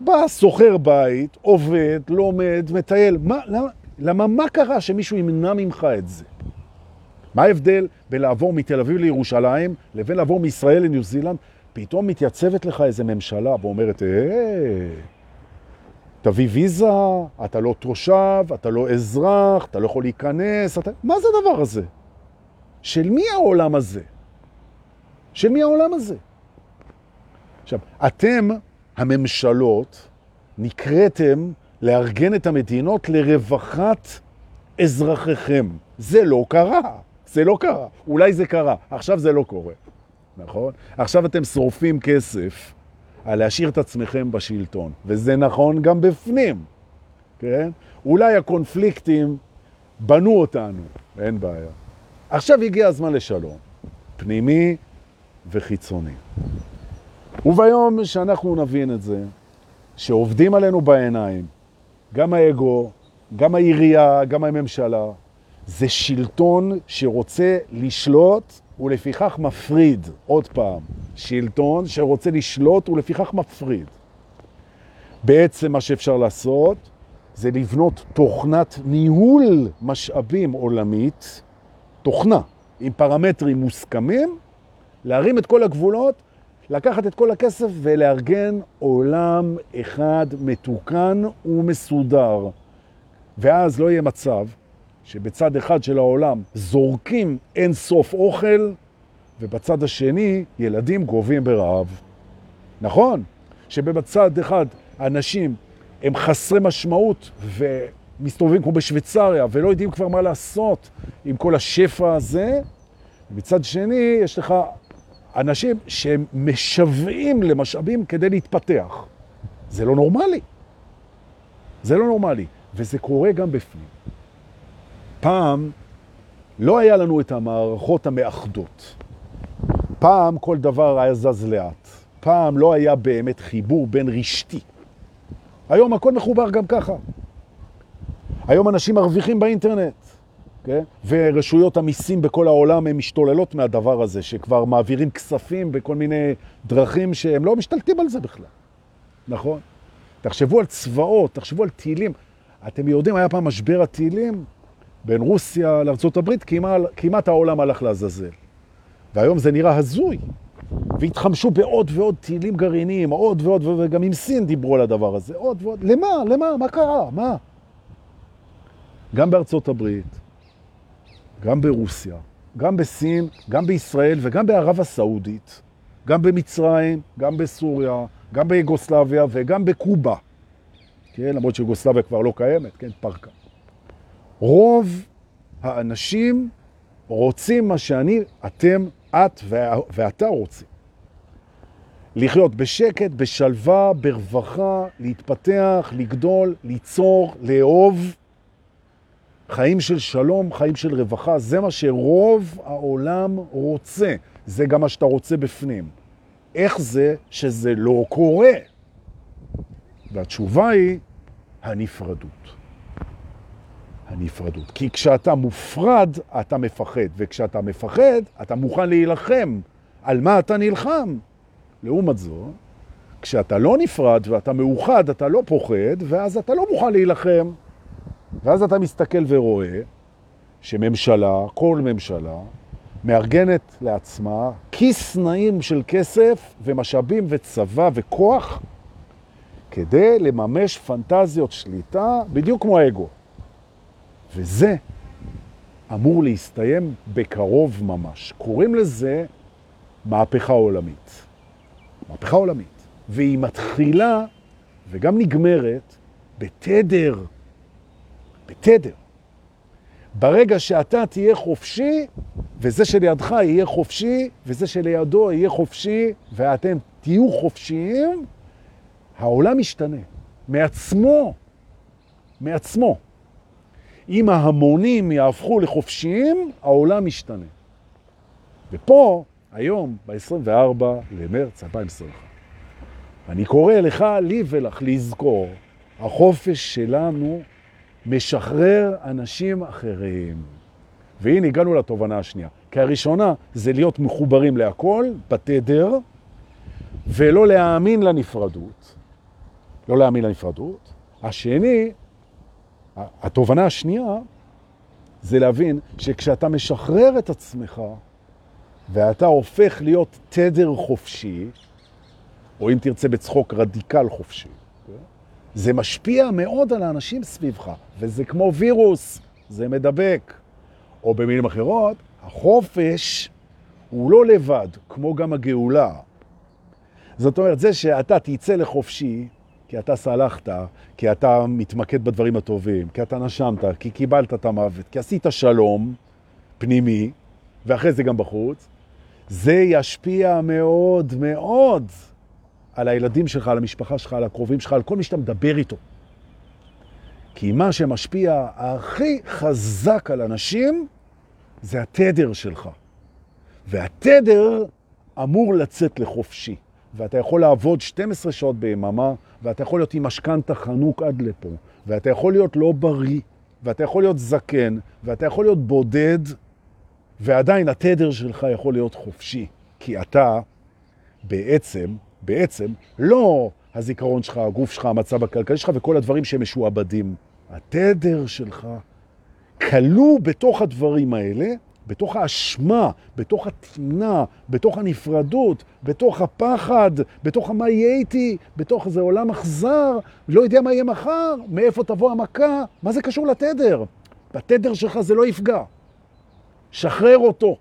בא, סוחר בית, עובד, לומד, מטייל, מה, למה, למה מה קרה שמישהו ימנע ממך את זה? מה ההבדל בין לעבור מתל אביב לירושלים לבין לעבור מישראל לניו זילנד? פתאום מתייצבת לך איזה ממשלה ואומרת, אה, תביא ויזה, אתה לא תושב, אתה לא אזרח, אתה לא יכול להיכנס, אתה... מה זה הדבר הזה? של מי העולם הזה? של מי העולם הזה? עכשיו, אתם, הממשלות, נקראתם לארגן את המדינות לרווחת אזרחיכם. זה לא קרה. זה לא קרה. אולי זה קרה, עכשיו זה לא קורה. נכון? עכשיו אתם שורפים כסף על להשאיר את עצמכם בשלטון, וזה נכון גם בפנים, כן? אולי הקונפליקטים בנו אותנו, אין בעיה. עכשיו הגיע הזמן לשלום, פנימי וחיצוני. וביום שאנחנו נבין את זה, שעובדים עלינו בעיניים, גם האגו, גם העירייה, גם הממשלה, זה שלטון שרוצה לשלוט ולפיכך מפריד. עוד פעם, שלטון שרוצה לשלוט ולפיכך מפריד. בעצם מה שאפשר לעשות זה לבנות תוכנת ניהול משאבים עולמית, תוכנה עם פרמטרים מוסכמים, להרים את כל הגבולות, לקחת את כל הכסף ולארגן עולם אחד מתוקן ומסודר. ואז לא יהיה מצב שבצד אחד של העולם זורקים אין סוף אוכל, ובצד השני ילדים גובים ברעב. נכון, שבצד אחד אנשים הם חסרי משמעות ומסתובבים כמו בשוויצריה ולא יודעים כבר מה לעשות עם כל השפע הזה, ובצד שני יש לך אנשים שהם משוועים למשאבים כדי להתפתח. זה לא נורמלי. זה לא נורמלי, וזה קורה גם בפנים. פעם לא היה לנו את המערכות המאחדות. פעם כל דבר היה זז לאט. פעם לא היה באמת חיבור בין רשתי. היום הכל מחובר גם ככה. היום אנשים מרוויחים באינטרנט, כן? ורשויות המיסים בכל העולם הן משתוללות מהדבר הזה, שכבר מעבירים כספים בכל מיני דרכים שהם לא משתלטים על זה בכלל, נכון? תחשבו על צבאות, תחשבו על טילים. אתם יודעים, היה פעם משבר הטילים, בין רוסיה לארה"ב, כמעט, כמעט העולם הלך לעזאזל. והיום זה נראה הזוי. והתחמשו בעוד ועוד טילים גרעיניים, עוד ועוד, וגם עם סין דיברו על הדבר הזה, עוד ועוד. למה? למה? מה קרה? מה? גם בארצות הברית, גם ברוסיה, גם בסין, גם בישראל וגם בערב הסעודית, גם במצרים, גם בסוריה, גם ביוגוסלביה וגם בקובה. כן, למרות שיוגוסלביה כבר לא קיימת, כן, פרקה. רוב האנשים רוצים מה שאני, אתם, את ואתה רוצים. לחיות בשקט, בשלווה, ברווחה, להתפתח, לגדול, ליצור, לאהוב. חיים של שלום, חיים של רווחה, זה מה שרוב העולם רוצה. זה גם מה שאתה רוצה בפנים. איך זה שזה לא קורה? והתשובה היא הנפרדות. הנפרדות. כי כשאתה מופרד, אתה מפחד, וכשאתה מפחד, אתה מוכן להילחם. על מה אתה נלחם? לעומת זו, כשאתה לא נפרד ואתה מאוחד, אתה לא פוחד, ואז אתה לא מוכן להילחם. ואז אתה מסתכל ורואה שממשלה, כל ממשלה, מארגנת לעצמה כיס נעים של כסף ומשאבים וצבא וכוח כדי לממש פנטזיות שליטה, בדיוק כמו האגו. וזה אמור להסתיים בקרוב ממש. קוראים לזה מהפכה עולמית. מהפכה עולמית. והיא מתחילה וגם נגמרת בתדר. בתדר. ברגע שאתה תהיה חופשי, וזה שלידך יהיה חופשי, וזה שלידו יהיה חופשי, ואתם תהיו חופשיים, העולם משתנה. מעצמו. מעצמו. אם ההמונים יהפכו לחופשיים, העולם משתנה. ופה, היום, ב-24 למרץ 2021, אני קורא לך, לי ולך, לזכור, החופש שלנו משחרר אנשים אחרים. והנה הגענו לתובנה השנייה. כי הראשונה זה להיות מחוברים להכל, בתדר, ולא להאמין לנפרדות. לא להאמין לנפרדות. השני, התובנה השנייה, זה להבין שכשאתה משחרר את עצמך, ואתה הופך להיות תדר חופשי, או אם תרצה בצחוק רדיקל חופשי, זה משפיע מאוד על האנשים סביבך, וזה כמו וירוס, זה מדבק. או במילים אחרות, החופש הוא לא לבד, כמו גם הגאולה. זאת אומרת, זה שאתה תצא לחופשי, כי אתה סלחת, כי אתה מתמקד בדברים הטובים, כי אתה נשמת, כי קיבלת את המוות, כי עשית שלום פנימי, ואחרי זה גם בחוץ, זה ישפיע מאוד מאוד על הילדים שלך, על המשפחה שלך, על הקרובים שלך, על כל מי שאתה מדבר איתו. כי מה שמשפיע הכי חזק על אנשים זה התדר שלך. והתדר אמור לצאת לחופשי. ואתה יכול לעבוד 12 שעות ביממה, ואתה יכול להיות עם משכנתה חנוק עד לפה, ואתה יכול להיות לא בריא, ואתה יכול להיות זקן, ואתה יכול להיות בודד, ועדיין התדר שלך יכול להיות חופשי. כי אתה בעצם בעצם לא הזיכרון שלך, הגוף שלך, המצב הכלכלי שלך וכל הדברים שהם משועבדים. התדר שלך כלוא בתוך הדברים האלה, בתוך האשמה, בתוך התמנה, בתוך הנפרדות, בתוך הפחד, בתוך מה יהיה איתי, בתוך איזה עולם אכזר, לא יודע מה יהיה מחר, מאיפה תבוא המכה, מה זה קשור לתדר? בתדר שלך זה לא יפגע. שחרר אותו.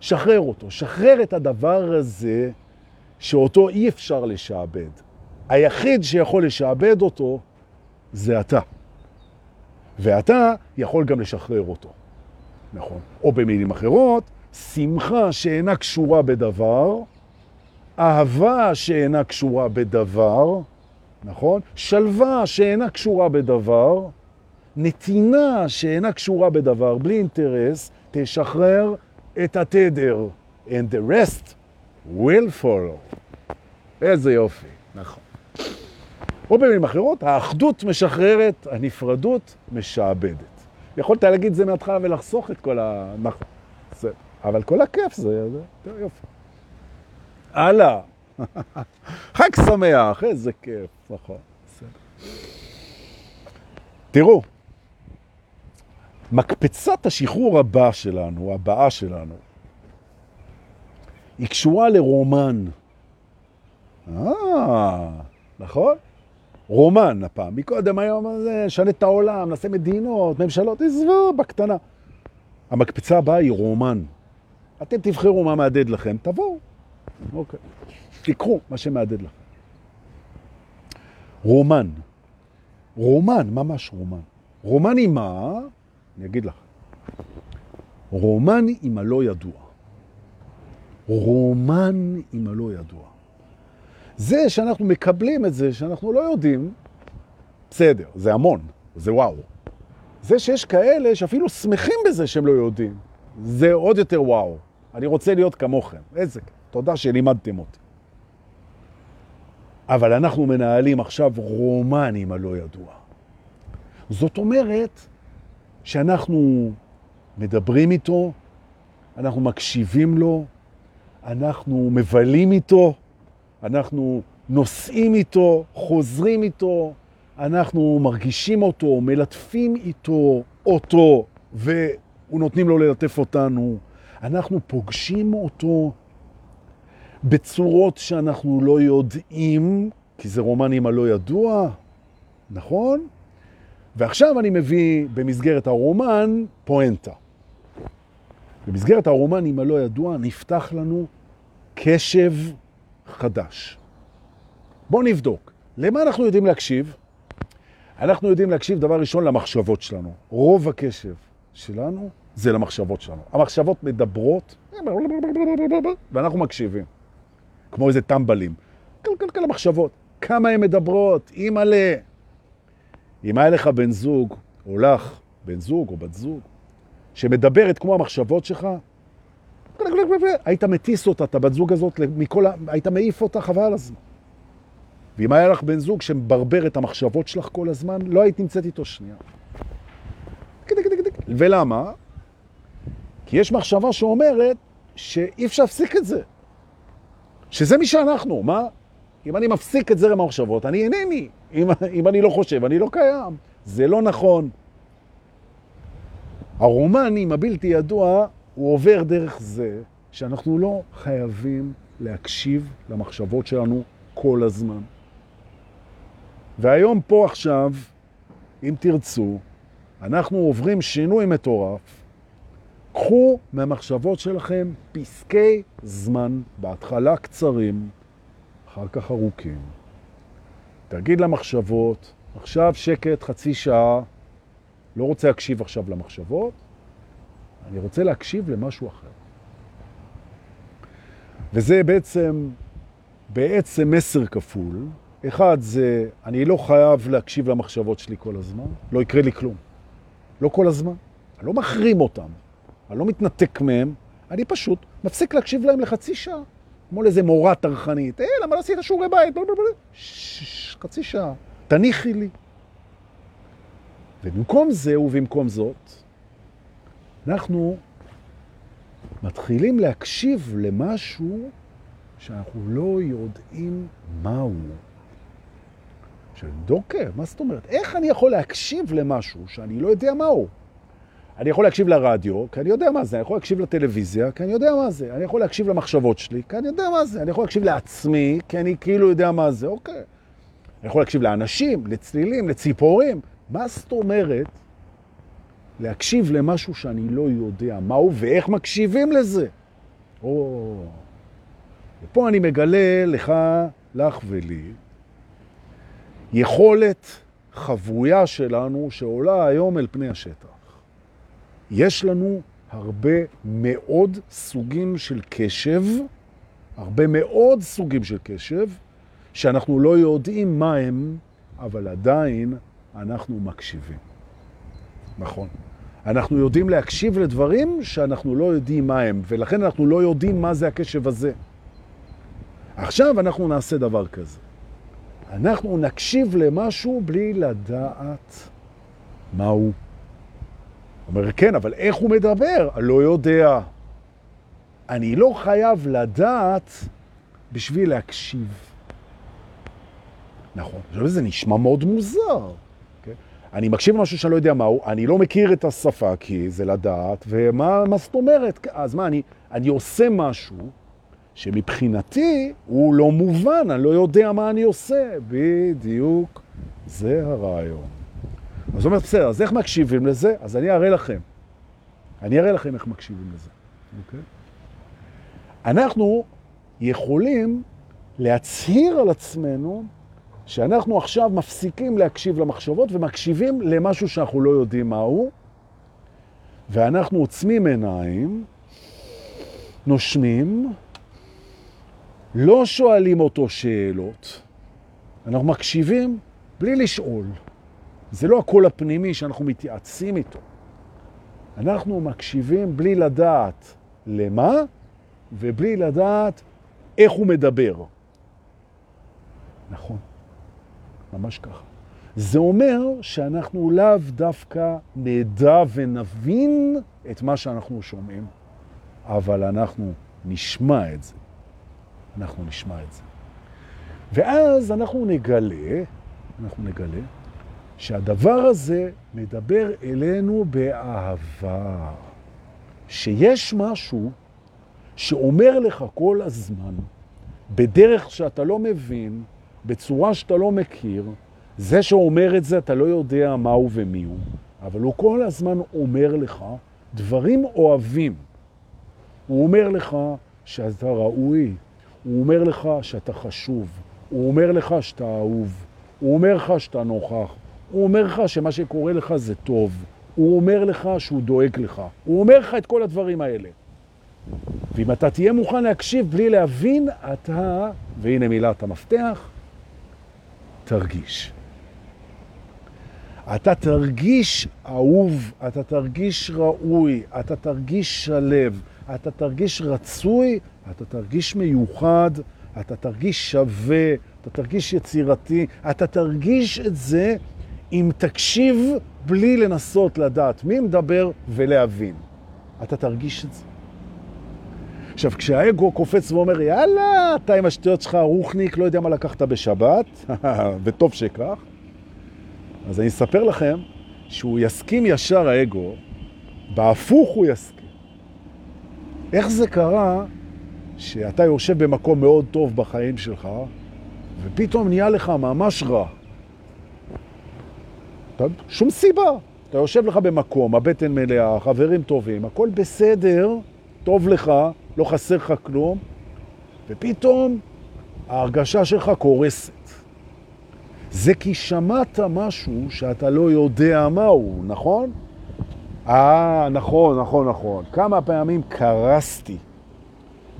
שחרר אותו. שחרר את הדבר הזה שאותו אי אפשר לשעבד. היחיד שיכול לשעבד אותו זה אתה. ואתה יכול גם לשחרר אותו. נכון. או במילים אחרות, שמחה שאינה קשורה בדבר, אהבה שאינה קשורה בדבר, נכון? שלווה שאינה קשורה בדבר, נתינה שאינה קשורה בדבר, בלי אינטרס, תשחרר את התדר. And the rest will follow. איזה יופי, נכון. או במילים אחרות, האחדות משחררת, הנפרדות משעבדת. יכולת להגיד זה מההתחלה ולחסוך את כל ה... נכון. אבל כל הכיף זה... זה יופי. הלאה. חג שמח, איזה כיף, נכון. תראו, מקפצת השחרור הבא שלנו, הבאה שלנו, היא קשורה לרומן. אה, נכון? רומן הפעם. מקודם היום הזה, שנה את העולם, נעשה מדינות, ממשלות, עזבו, בקטנה. המקפצה הבאה היא רומן. אתם תבחרו מה מעדד לכם, תבואו. אוקיי. תיקחו מה שמעדד לכם. רומן. רומן, ממש רומן. רומן עם מה? אני אגיד לך. רומן עם הלא ידוע. רומן עם הלא ידוע. זה שאנחנו מקבלים את זה, שאנחנו לא יודעים, בסדר, זה המון, זה וואו. זה שיש כאלה שאפילו שמחים בזה שהם לא יודעים, זה עוד יותר וואו. אני רוצה להיות כמוכם. איזה, תודה שלימדתם אותי. אבל אנחנו מנהלים עכשיו רומן עם הלא ידוע. זאת אומרת שאנחנו מדברים איתו, אנחנו מקשיבים לו, אנחנו מבלים איתו, אנחנו נוסעים איתו, חוזרים איתו, אנחנו מרגישים אותו, מלטפים איתו אותו, והוא נותנים לו ללטף אותנו. אנחנו פוגשים אותו בצורות שאנחנו לא יודעים, כי זה רומן עם הלא ידוע, נכון? ועכשיו אני מביא במסגרת הרומן פואנטה. במסגרת הרומנים הלא ידוע נפתח לנו קשב חדש. בואו נבדוק. למה אנחנו יודעים להקשיב? אנחנו יודעים להקשיב דבר ראשון למחשבות שלנו. רוב הקשב שלנו זה למחשבות שלנו. המחשבות מדברות, ואנחנו מקשיבים. כמו איזה טמבלים. קלקלקל המחשבות. כמה הן מדברות? אימא'לה. אם היה לך בן זוג, או לך, בן זוג או בת זוג, שמדברת כמו המחשבות שלך, היית מטיס אותה, את הבת זוג הזאת, מכל, היית מעיף אותה חבל הזמן. ואם היה לך בן זוג שמברבר את המחשבות שלך כל הזמן, לא היית נמצאת איתו שנייה. ולמה? כי יש מחשבה שאומרת שאי אפשר להפסיק את זה. שזה מי שאנחנו, מה? אם אני מפסיק את זרם המחשבות, אני אינני. אם, אם אני לא חושב, אני לא קיים. זה לא נכון. הרומנים הבלתי ידוע, הוא עובר דרך זה שאנחנו לא חייבים להקשיב למחשבות שלנו כל הזמן. והיום פה עכשיו, אם תרצו, אנחנו עוברים שינוי מטורף. קחו מהמחשבות שלכם פסקי זמן, בהתחלה קצרים, אחר כך ארוכים. תגיד למחשבות, עכשיו שקט חצי שעה, לא רוצה להקשיב עכשיו למחשבות, אני רוצה להקשיב למשהו אחר. וזה בעצם, בעצם מסר כפול. אחד זה, אני לא חייב להקשיב למחשבות שלי כל הזמן, לא יקרה לי כלום. לא כל הזמן. אני לא מחרים אותם, אני לא מתנתק מהם, אני פשוט מפסיק להקשיב להם לחצי שעה. כמו לאיזה מורה טרחנית. אה, למה לא עשית שיעורי בית? חצי שעה. תניחי לי. ובמקום זה ובמקום זאת, אנחנו מתחילים להקשיב למשהו שאנחנו לא יודעים מהו. של דוקר, מה זאת אומרת? איך אני יכול להקשיב למשהו שאני לא יודע מהו? אני יכול להקשיב לרדיו, כי אני יודע מה זה. אני יכול להקשיב לטלוויזיה, כי אני יודע מה זה. אני יכול להקשיב למחשבות שלי, כי אני יודע מה זה. אני יכול להקשיב לעצמי, כי אני כאילו יודע מה זה. אוקיי. אני יכול להקשיב לאנשים, לצלילים, לציפורים. מה זאת אומרת להקשיב למשהו שאני לא יודע מהו ואיך מקשיבים לזה? או... ופה אני מגלה לך, לך ולי, יכולת חבויה שלנו שעולה היום אל פני השטח. יש לנו הרבה מאוד סוגים של קשב, הרבה מאוד סוגים של קשב, שאנחנו לא יודעים מה הם, אבל עדיין אנחנו מקשיבים. נכון. אנחנו יודעים להקשיב לדברים שאנחנו לא יודעים מה הם, ולכן אנחנו לא יודעים מה זה הקשב הזה. עכשיו אנחנו נעשה דבר כזה. אנחנו נקשיב למשהו בלי לדעת מהו. אומר, כן, אבל איך הוא מדבר? לא יודע. אני לא חייב לדעת בשביל להקשיב. נכון. עכשיו זה נשמע מאוד מוזר. Okay? אני מקשיב למשהו שאני לא יודע מהו, אני לא מכיר את השפה כי זה לדעת, ומה זאת אומרת? אז מה, אני, אני עושה משהו שמבחינתי הוא לא מובן, אני לא יודע מה אני עושה. בדיוק, זה הרעיון. אז אומר, בסדר, אז איך מקשיבים לזה? אז אני אראה לכם. אני אראה לכם איך מקשיבים לזה, אוקיי? אנחנו יכולים להצהיר על עצמנו שאנחנו עכשיו מפסיקים להקשיב למחשבות ומקשיבים למשהו שאנחנו לא יודעים מהו, ואנחנו עוצמים עיניים, נושמים, לא שואלים אותו שאלות, אנחנו מקשיבים בלי לשאול. זה לא הקול הפנימי שאנחנו מתייעצים איתו. אנחנו מקשיבים בלי לדעת למה ובלי לדעת איך הוא מדבר. נכון, ממש ככה. זה אומר שאנחנו לאו דווקא נדע ונבין את מה שאנחנו שומעים, אבל אנחנו נשמע את זה. אנחנו נשמע את זה. ואז אנחנו נגלה, אנחנו נגלה, שהדבר הזה מדבר אלינו באהבה. שיש משהו שאומר לך כל הזמן, בדרך שאתה לא מבין, בצורה שאתה לא מכיר, זה שאומר את זה אתה לא יודע מהו ומי הוא, אבל הוא כל הזמן אומר לך דברים אוהבים. הוא אומר לך שאתה ראוי, הוא אומר לך שאתה חשוב, הוא אומר לך שאתה אהוב, הוא אומר לך שאתה נוכח, הוא אומר לך שמה שקורה לך זה טוב, הוא אומר לך שהוא דואג לך, הוא אומר לך את כל הדברים האלה. ואם אתה תהיה מוכן להקשיב בלי להבין, אתה, והנה מילת המפתח, תרגיש. אתה תרגיש אהוב, אתה תרגיש ראוי, אתה תרגיש שלב, אתה תרגיש רצוי, אתה תרגיש מיוחד, אתה תרגיש שווה, אתה תרגיש יצירתי, אתה תרגיש את זה אם תקשיב בלי לנסות לדעת מי מדבר ולהבין. אתה תרגיש את זה. עכשיו, כשהאגו קופץ ואומר, יאללה, אתה עם השטויות שלך רוחניק, לא יודע מה לקחת בשבת, וטוב שכך, אז אני אספר לכם שהוא יסכים ישר האגו, בהפוך הוא יסכים. איך זה קרה שאתה יושב במקום מאוד טוב בחיים שלך, ופתאום נהיה לך ממש רע? שום סיבה. אתה יושב לך במקום, הבטן מלאה, חברים טובים, הכל בסדר, טוב לך, לא חסר לך כלום, ופתאום ההרגשה שלך קורסת. זה כי שמעת משהו שאתה לא יודע מהו, נכון? אה, נכון, נכון, נכון. כמה פעמים קרסתי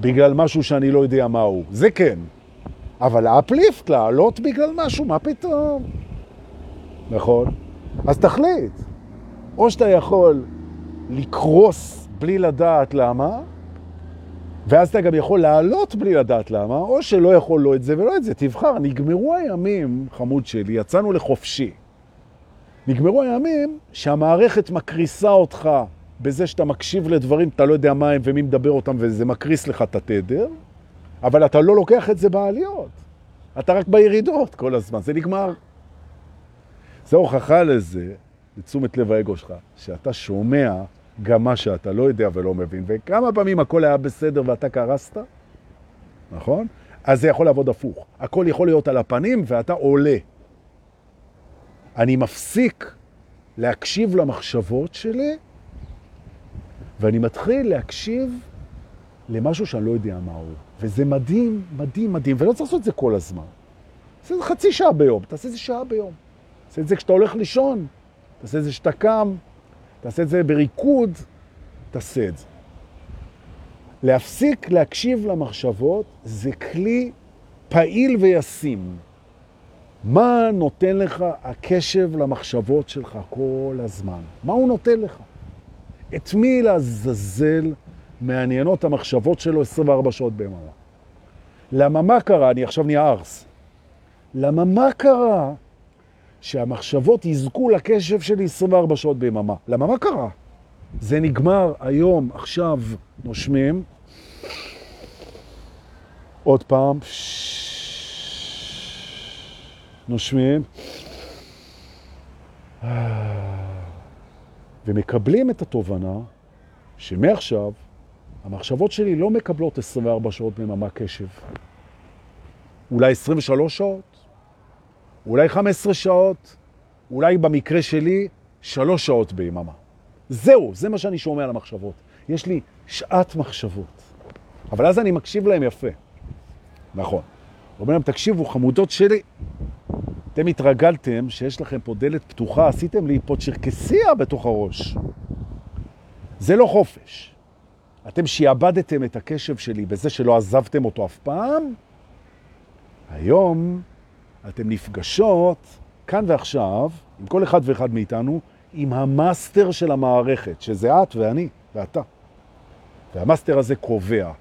בגלל משהו שאני לא יודע מהו. זה כן. אבל אפליפט, לעלות בגלל משהו, מה פתאום? נכון? אז תחליט. או שאתה יכול לקרוס בלי לדעת למה, ואז אתה גם יכול לעלות בלי לדעת למה, או שלא יכול לא את זה ולא את זה. תבחר, נגמרו הימים, חמוד שלי, יצאנו לחופשי. נגמרו הימים שהמערכת מקריסה אותך בזה שאתה מקשיב לדברים, אתה לא יודע מה הם ומי מדבר אותם, וזה מקריס לך את התדר, אבל אתה לא לוקח את זה בעליות. אתה רק בירידות כל הזמן, זה נגמר. זה הוכחה לזה, לתשומת לב האגו שלך, שאתה שומע גם מה שאתה לא יודע ולא מבין, וכמה פעמים הכל היה בסדר ואתה קרסת, נכון? אז זה יכול לעבוד הפוך. הכל יכול להיות על הפנים ואתה עולה. אני מפסיק להקשיב למחשבות שלי, ואני מתחיל להקשיב למשהו שאני לא יודע מהו. וזה מדהים, מדהים, מדהים, ולא צריך לעשות את זה כל הזמן. תעשה את זה חצי שעה ביום, תעשה את זה שעה ביום. תעשה את זה כשאתה הולך לישון, תעשה את זה כשאתה קם, תעשה את זה בריקוד, תעשה את זה. להפסיק להקשיב למחשבות זה כלי פעיל וישים. מה נותן לך הקשב למחשבות שלך כל הזמן? מה הוא נותן לך? את מי לעזאזל מעניינות המחשבות שלו 24 שעות ביממה? למה מה קרה? אני עכשיו נהיה ארס. למה מה קרה שהמחשבות יזכו לקשב שלי 24 שעות ביממה. למה? מה קרה? זה נגמר היום, עכשיו נושמים. עוד פעם. נושמים. ומקבלים את התובנה שמעכשיו המחשבות שלי לא מקבלות 24 שעות ביממה קשב. אולי 23 שעות, אולי 15 שעות, אולי במקרה שלי, שלוש שעות ביממה. זהו, זה מה שאני שומע על המחשבות. יש לי שעת מחשבות. אבל אז אני מקשיב להם יפה. נכון. אומר להם, תקשיבו, חמודות שלי, אתם התרגלתם שיש לכם פה דלת פתוחה, עשיתם לי פה צ'רקסיה בתוך הראש. זה לא חופש. אתם שיעבדתם את הקשב שלי בזה שלא עזבתם אותו אף פעם, היום אתן נפגשות כאן ועכשיו, עם כל אחד ואחד מאיתנו, עם המאסטר של המערכת, שזה את ואני ואתה. והמאסטר הזה קובע,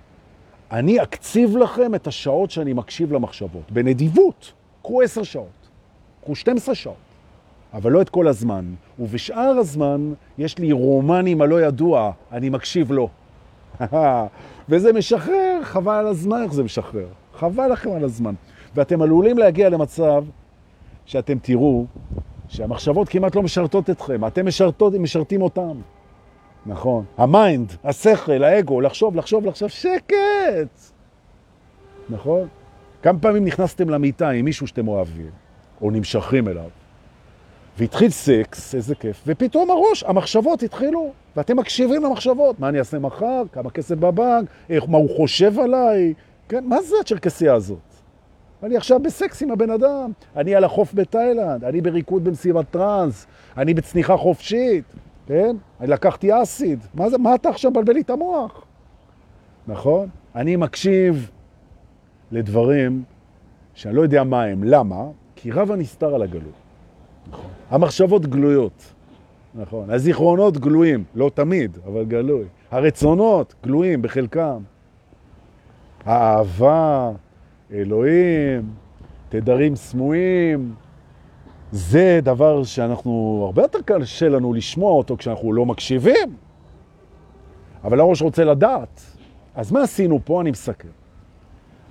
אני אקציב לכם את השעות שאני מקשיב למחשבות. בנדיבות, קחו עשר שעות, קחו 12 שעות, אבל לא את כל הזמן. ובשאר הזמן יש לי רומנים הלא ידוע, אני מקשיב לו. וזה משחרר, חבל על הזמן איך זה משחרר. חבל לכם על הזמן. ואתם עלולים להגיע למצב שאתם תראו שהמחשבות כמעט לא משרתות אתכם, אתם משרתות, משרתים אותם. נכון. ה mind, השכל, האגו, לחשוב, לחשוב, לחשוב, שקט! נכון? כמה פעמים נכנסתם למיטה עם מישהו שאתם אוהבים, או נמשכים אליו, והתחיל סקס, איזה כיף, ופתאום הראש, המחשבות התחילו, ואתם מקשיבים למחשבות, מה אני אעשה מחר, כמה כסף בבנק, איך, מה הוא חושב עליי, כן, מה זה הצ'רקסיה הזאת? אני עכשיו בסקס עם הבן אדם, אני על החוף בתאילנד, אני בריקוד במסיבת טראנס, אני בצניחה חופשית, כן? אני לקחתי אסיד, מה, זה, מה אתה עכשיו מבלבל לי את המוח? נכון? אני מקשיב לדברים שאני לא יודע מה הם. למה? כי רב הנסתר על הגלוי. נכון. המחשבות גלויות. נכון. הזיכרונות גלויים, לא תמיד, אבל גלוי. הרצונות גלויים בחלקם. האהבה, אלוהים, תדרים סמויים, זה דבר שאנחנו, הרבה יותר קשה לנו לשמוע אותו כשאנחנו לא מקשיבים. אבל הראש רוצה לדעת. אז מה עשינו פה? אני מסכם.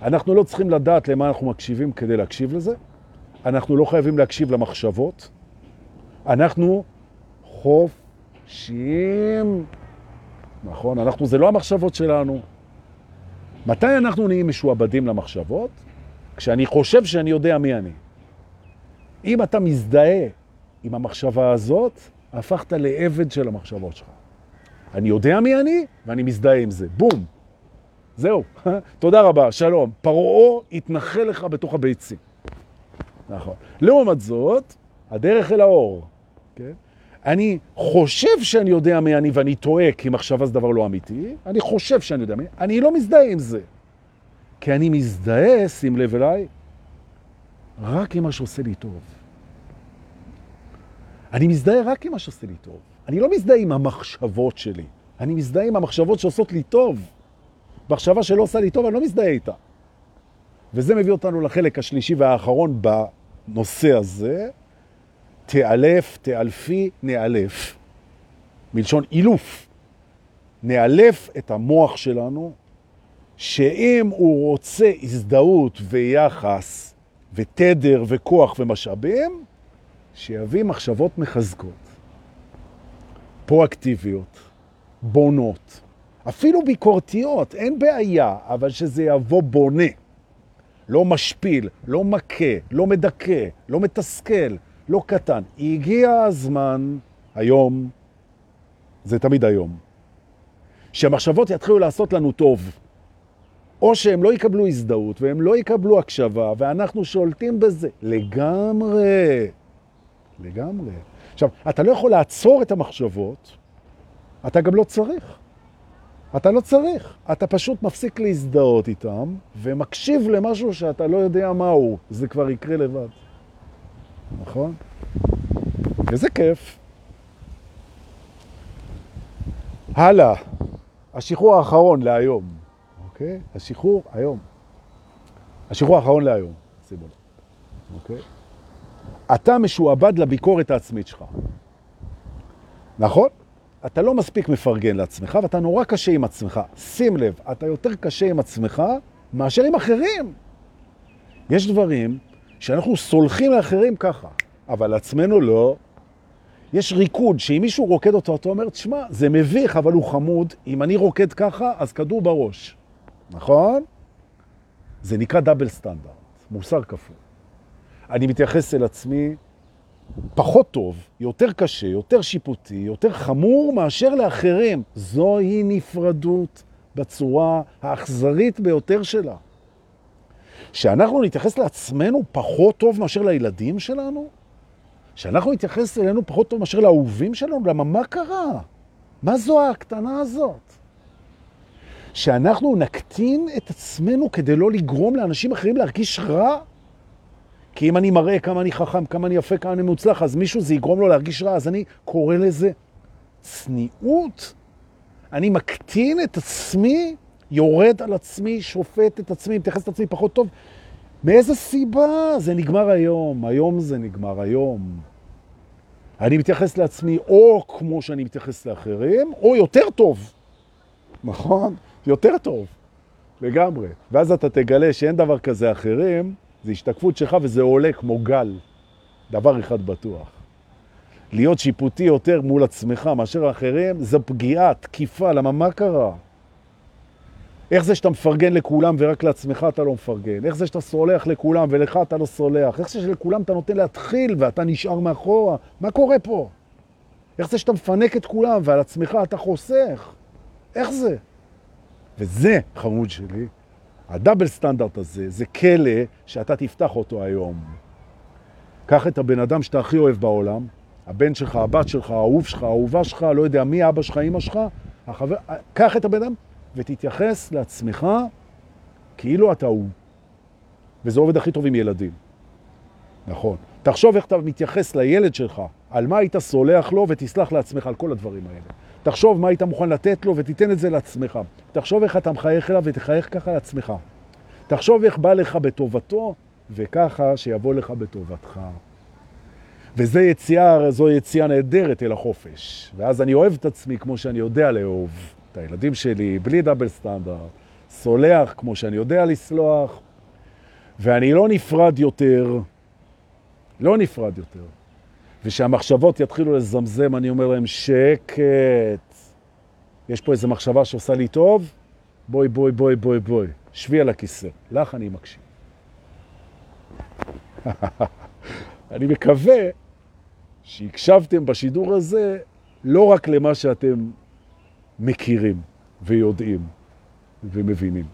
אנחנו לא צריכים לדעת למה אנחנו מקשיבים כדי להקשיב לזה. אנחנו לא חייבים להקשיב למחשבות. אנחנו חופשיים. נכון? אנחנו, זה לא המחשבות שלנו. מתי אנחנו נהיים משועבדים למחשבות? כשאני חושב שאני יודע מי אני. אם אתה מזדהה עם המחשבה הזאת, הפכת לעבד של המחשבות שלך. אני יודע מי אני, ואני מזדהה עם זה. בום. זהו. תודה רבה, שלום. פרעו יתנחל לך בתוך הביצים. נכון. לעומת זאת, הדרך אל האור. כן? אני חושב שאני יודע מי אני ואני טועה, כי מחשבה זה דבר לא אמיתי. אני חושב שאני יודע מי, אני לא מזדהה עם זה. כי אני מזדהה, שים לב אליי, רק עם מה שעושה לי טוב. אני מזדהה רק עם מה שעושה לי טוב. אני לא מזדהה עם המחשבות שלי. אני מזדהה עם המחשבות שעושות לי טוב. מחשבה שלא עושה לי טוב, אני לא מזדהה איתה. וזה מביא אותנו לחלק השלישי והאחרון בנושא הזה. תאלף, תאלפי, נאלף. מלשון אילוף. נאלף את המוח שלנו, שאם הוא רוצה הזדהות ויחס ותדר וכוח ומשאבים, שיביא מחשבות מחזקות, פרואקטיביות, בונות, אפילו ביקורתיות, אין בעיה, אבל שזה יבוא בונה. לא משפיל, לא מכה, לא מדכא, לא מתסכל, לא קטן. הגיע הזמן, היום, זה תמיד היום, שהמחשבות יתחילו לעשות לנו טוב. או שהם לא יקבלו הזדהות והם לא יקבלו הקשבה, ואנחנו שולטים בזה לגמרי. לגמרי. עכשיו, אתה לא יכול לעצור את המחשבות, אתה גם לא צריך. אתה לא צריך. אתה פשוט מפסיק להזדהות איתם, ומקשיב למשהו שאתה לא יודע מהו. זה כבר יקרה לבד. נכון? איזה כיף. הלאה, השחרור האחרון להיום, אוקיי? השחרור היום. השחרור האחרון להיום, שימו לב, אוקיי? אתה משועבד לביקורת העצמית שלך. נכון? אתה לא מספיק מפרגן לעצמך, ואתה נורא קשה עם עצמך. שים לב, אתה יותר קשה עם עצמך מאשר עם אחרים. יש דברים שאנחנו סולחים לאחרים ככה, אבל לעצמנו לא. יש ריקוד שאם מישהו רוקד אותו, אתה אומר, תשמע, זה מביך, אבל הוא חמוד. אם אני רוקד ככה, אז כדור בראש. נכון? זה נקרא דאבל סטנדרט, מוסר כפול. אני מתייחס אל עצמי פחות טוב, יותר קשה, יותר שיפוטי, יותר חמור מאשר לאחרים. זוהי נפרדות בצורה האכזרית ביותר שלה. שאנחנו נתייחס לעצמנו פחות טוב מאשר לילדים שלנו? שאנחנו נתייחס אלינו פחות טוב מאשר לאהובים שלנו? למה מה קרה? מה זו הקטנה הזאת? שאנחנו נקטין את עצמנו כדי לא לגרום לאנשים אחרים להרגיש רע? כי אם אני מראה כמה אני חכם, כמה אני יפה, כמה אני מוצלח, אז מישהו זה יגרום לו להרגיש רע, אז אני קורא לזה צניעות. אני מקטין את עצמי, יורד על עצמי, שופט את עצמי, מתייחס את עצמי פחות טוב. מאיזה סיבה? זה נגמר היום, היום זה נגמר, היום. אני מתייחס לעצמי או כמו שאני מתייחס לאחרים, או יותר טוב. נכון? יותר טוב. לגמרי. ואז אתה תגלה שאין דבר כזה אחרים, זה השתקפות שלך וזה עולה כמו גל. דבר אחד בטוח. להיות שיפוטי יותר מול עצמך מאשר אחרים, זה פגיעה, תקיפה, למה מה קרה? איך זה שאתה מפרגן לכולם ורק לעצמך אתה לא מפרגן? איך זה שאתה סולח לכולם ולך אתה לא סולח? איך זה שלכולם אתה נותן להתחיל ואתה נשאר מאחורה? מה קורה פה? איך זה שאתה מפנק את כולם ועל עצמך אתה חוסך? איך זה? וזה, חמוד שלי, הדאבל סטנדרט הזה, זה כלא שאתה תפתח אותו היום. קח את הבן אדם שאתה הכי אוהב בעולם, הבן שלך, הבת שלך, האהוב שלך, האהובה שלך, לא יודע מי, אבא שלך, אמא שלך, החבר, קח את הבן אדם ותתייחס לעצמך כאילו אתה הוא. וזה עובד הכי טוב עם ילדים. נכון. תחשוב איך אתה מתייחס לילד שלך, על מה היית סולח לו ותסלח לעצמך על כל הדברים האלה. תחשוב מה היית מוכן לתת לו ותיתן את זה לעצמך. תחשוב איך אתה מחייך אליו ותחייך ככה לעצמך. תחשוב איך בא לך בטובתו וככה שיבוא לך בטובתך. וזו יציאה, זו יציאה נהדרת אל החופש. ואז אני אוהב את עצמי כמו שאני יודע לאהוב את הילדים שלי, בלי דאבל סטנדרט, סולח כמו שאני יודע לסלוח, ואני לא נפרד יותר, לא נפרד יותר. ושהמחשבות יתחילו לזמזם, אני אומר להם, שקט. יש פה איזו מחשבה שעושה לי טוב, בואי, בואי, בואי, בואי, בואי. שבי על הכיסא. לך אני מקשיב. אני מקווה שהקשבתם בשידור הזה לא רק למה שאתם מכירים ויודעים ומבינים.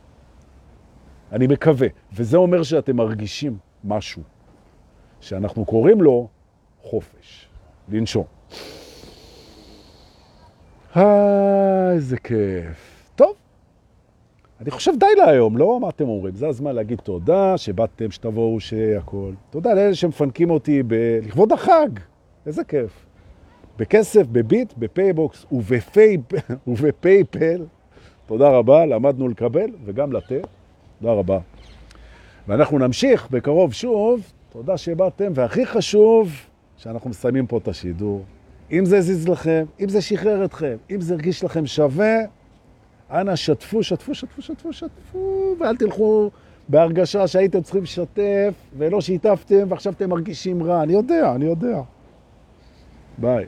אני מקווה, וזה אומר שאתם מרגישים משהו, שאנחנו קוראים לו חופש, לנשום. אה, איזה כיף. טוב, אני חושב די להיום, לא? מה אתם אומרים? זה הזמן להגיד תודה, שבאתם, שתבואו, שהכל. תודה לאלה שמפנקים אותי ב... לכבוד החג. איזה כיף. בכסף, בביט, בפייבוקס ובפייפ... וב PayPal. תודה רבה, למדנו לקבל וגם לתת. תודה רבה. ואנחנו נמשיך בקרוב שוב. תודה שבאתם, והכי חשוב, שאנחנו מסיימים פה את השידור. אם זה זיז לכם, אם זה שחרר אתכם, אם זה הרגיש לכם שווה, אנא שתפו, שתפו, שתפו, שתפו, שתפו, ואל תלכו בהרגשה שהייתם צריכים לשתף, ולא שיתפתם, ועכשיו אתם מרגישים רע. אני יודע, אני יודע. ביי.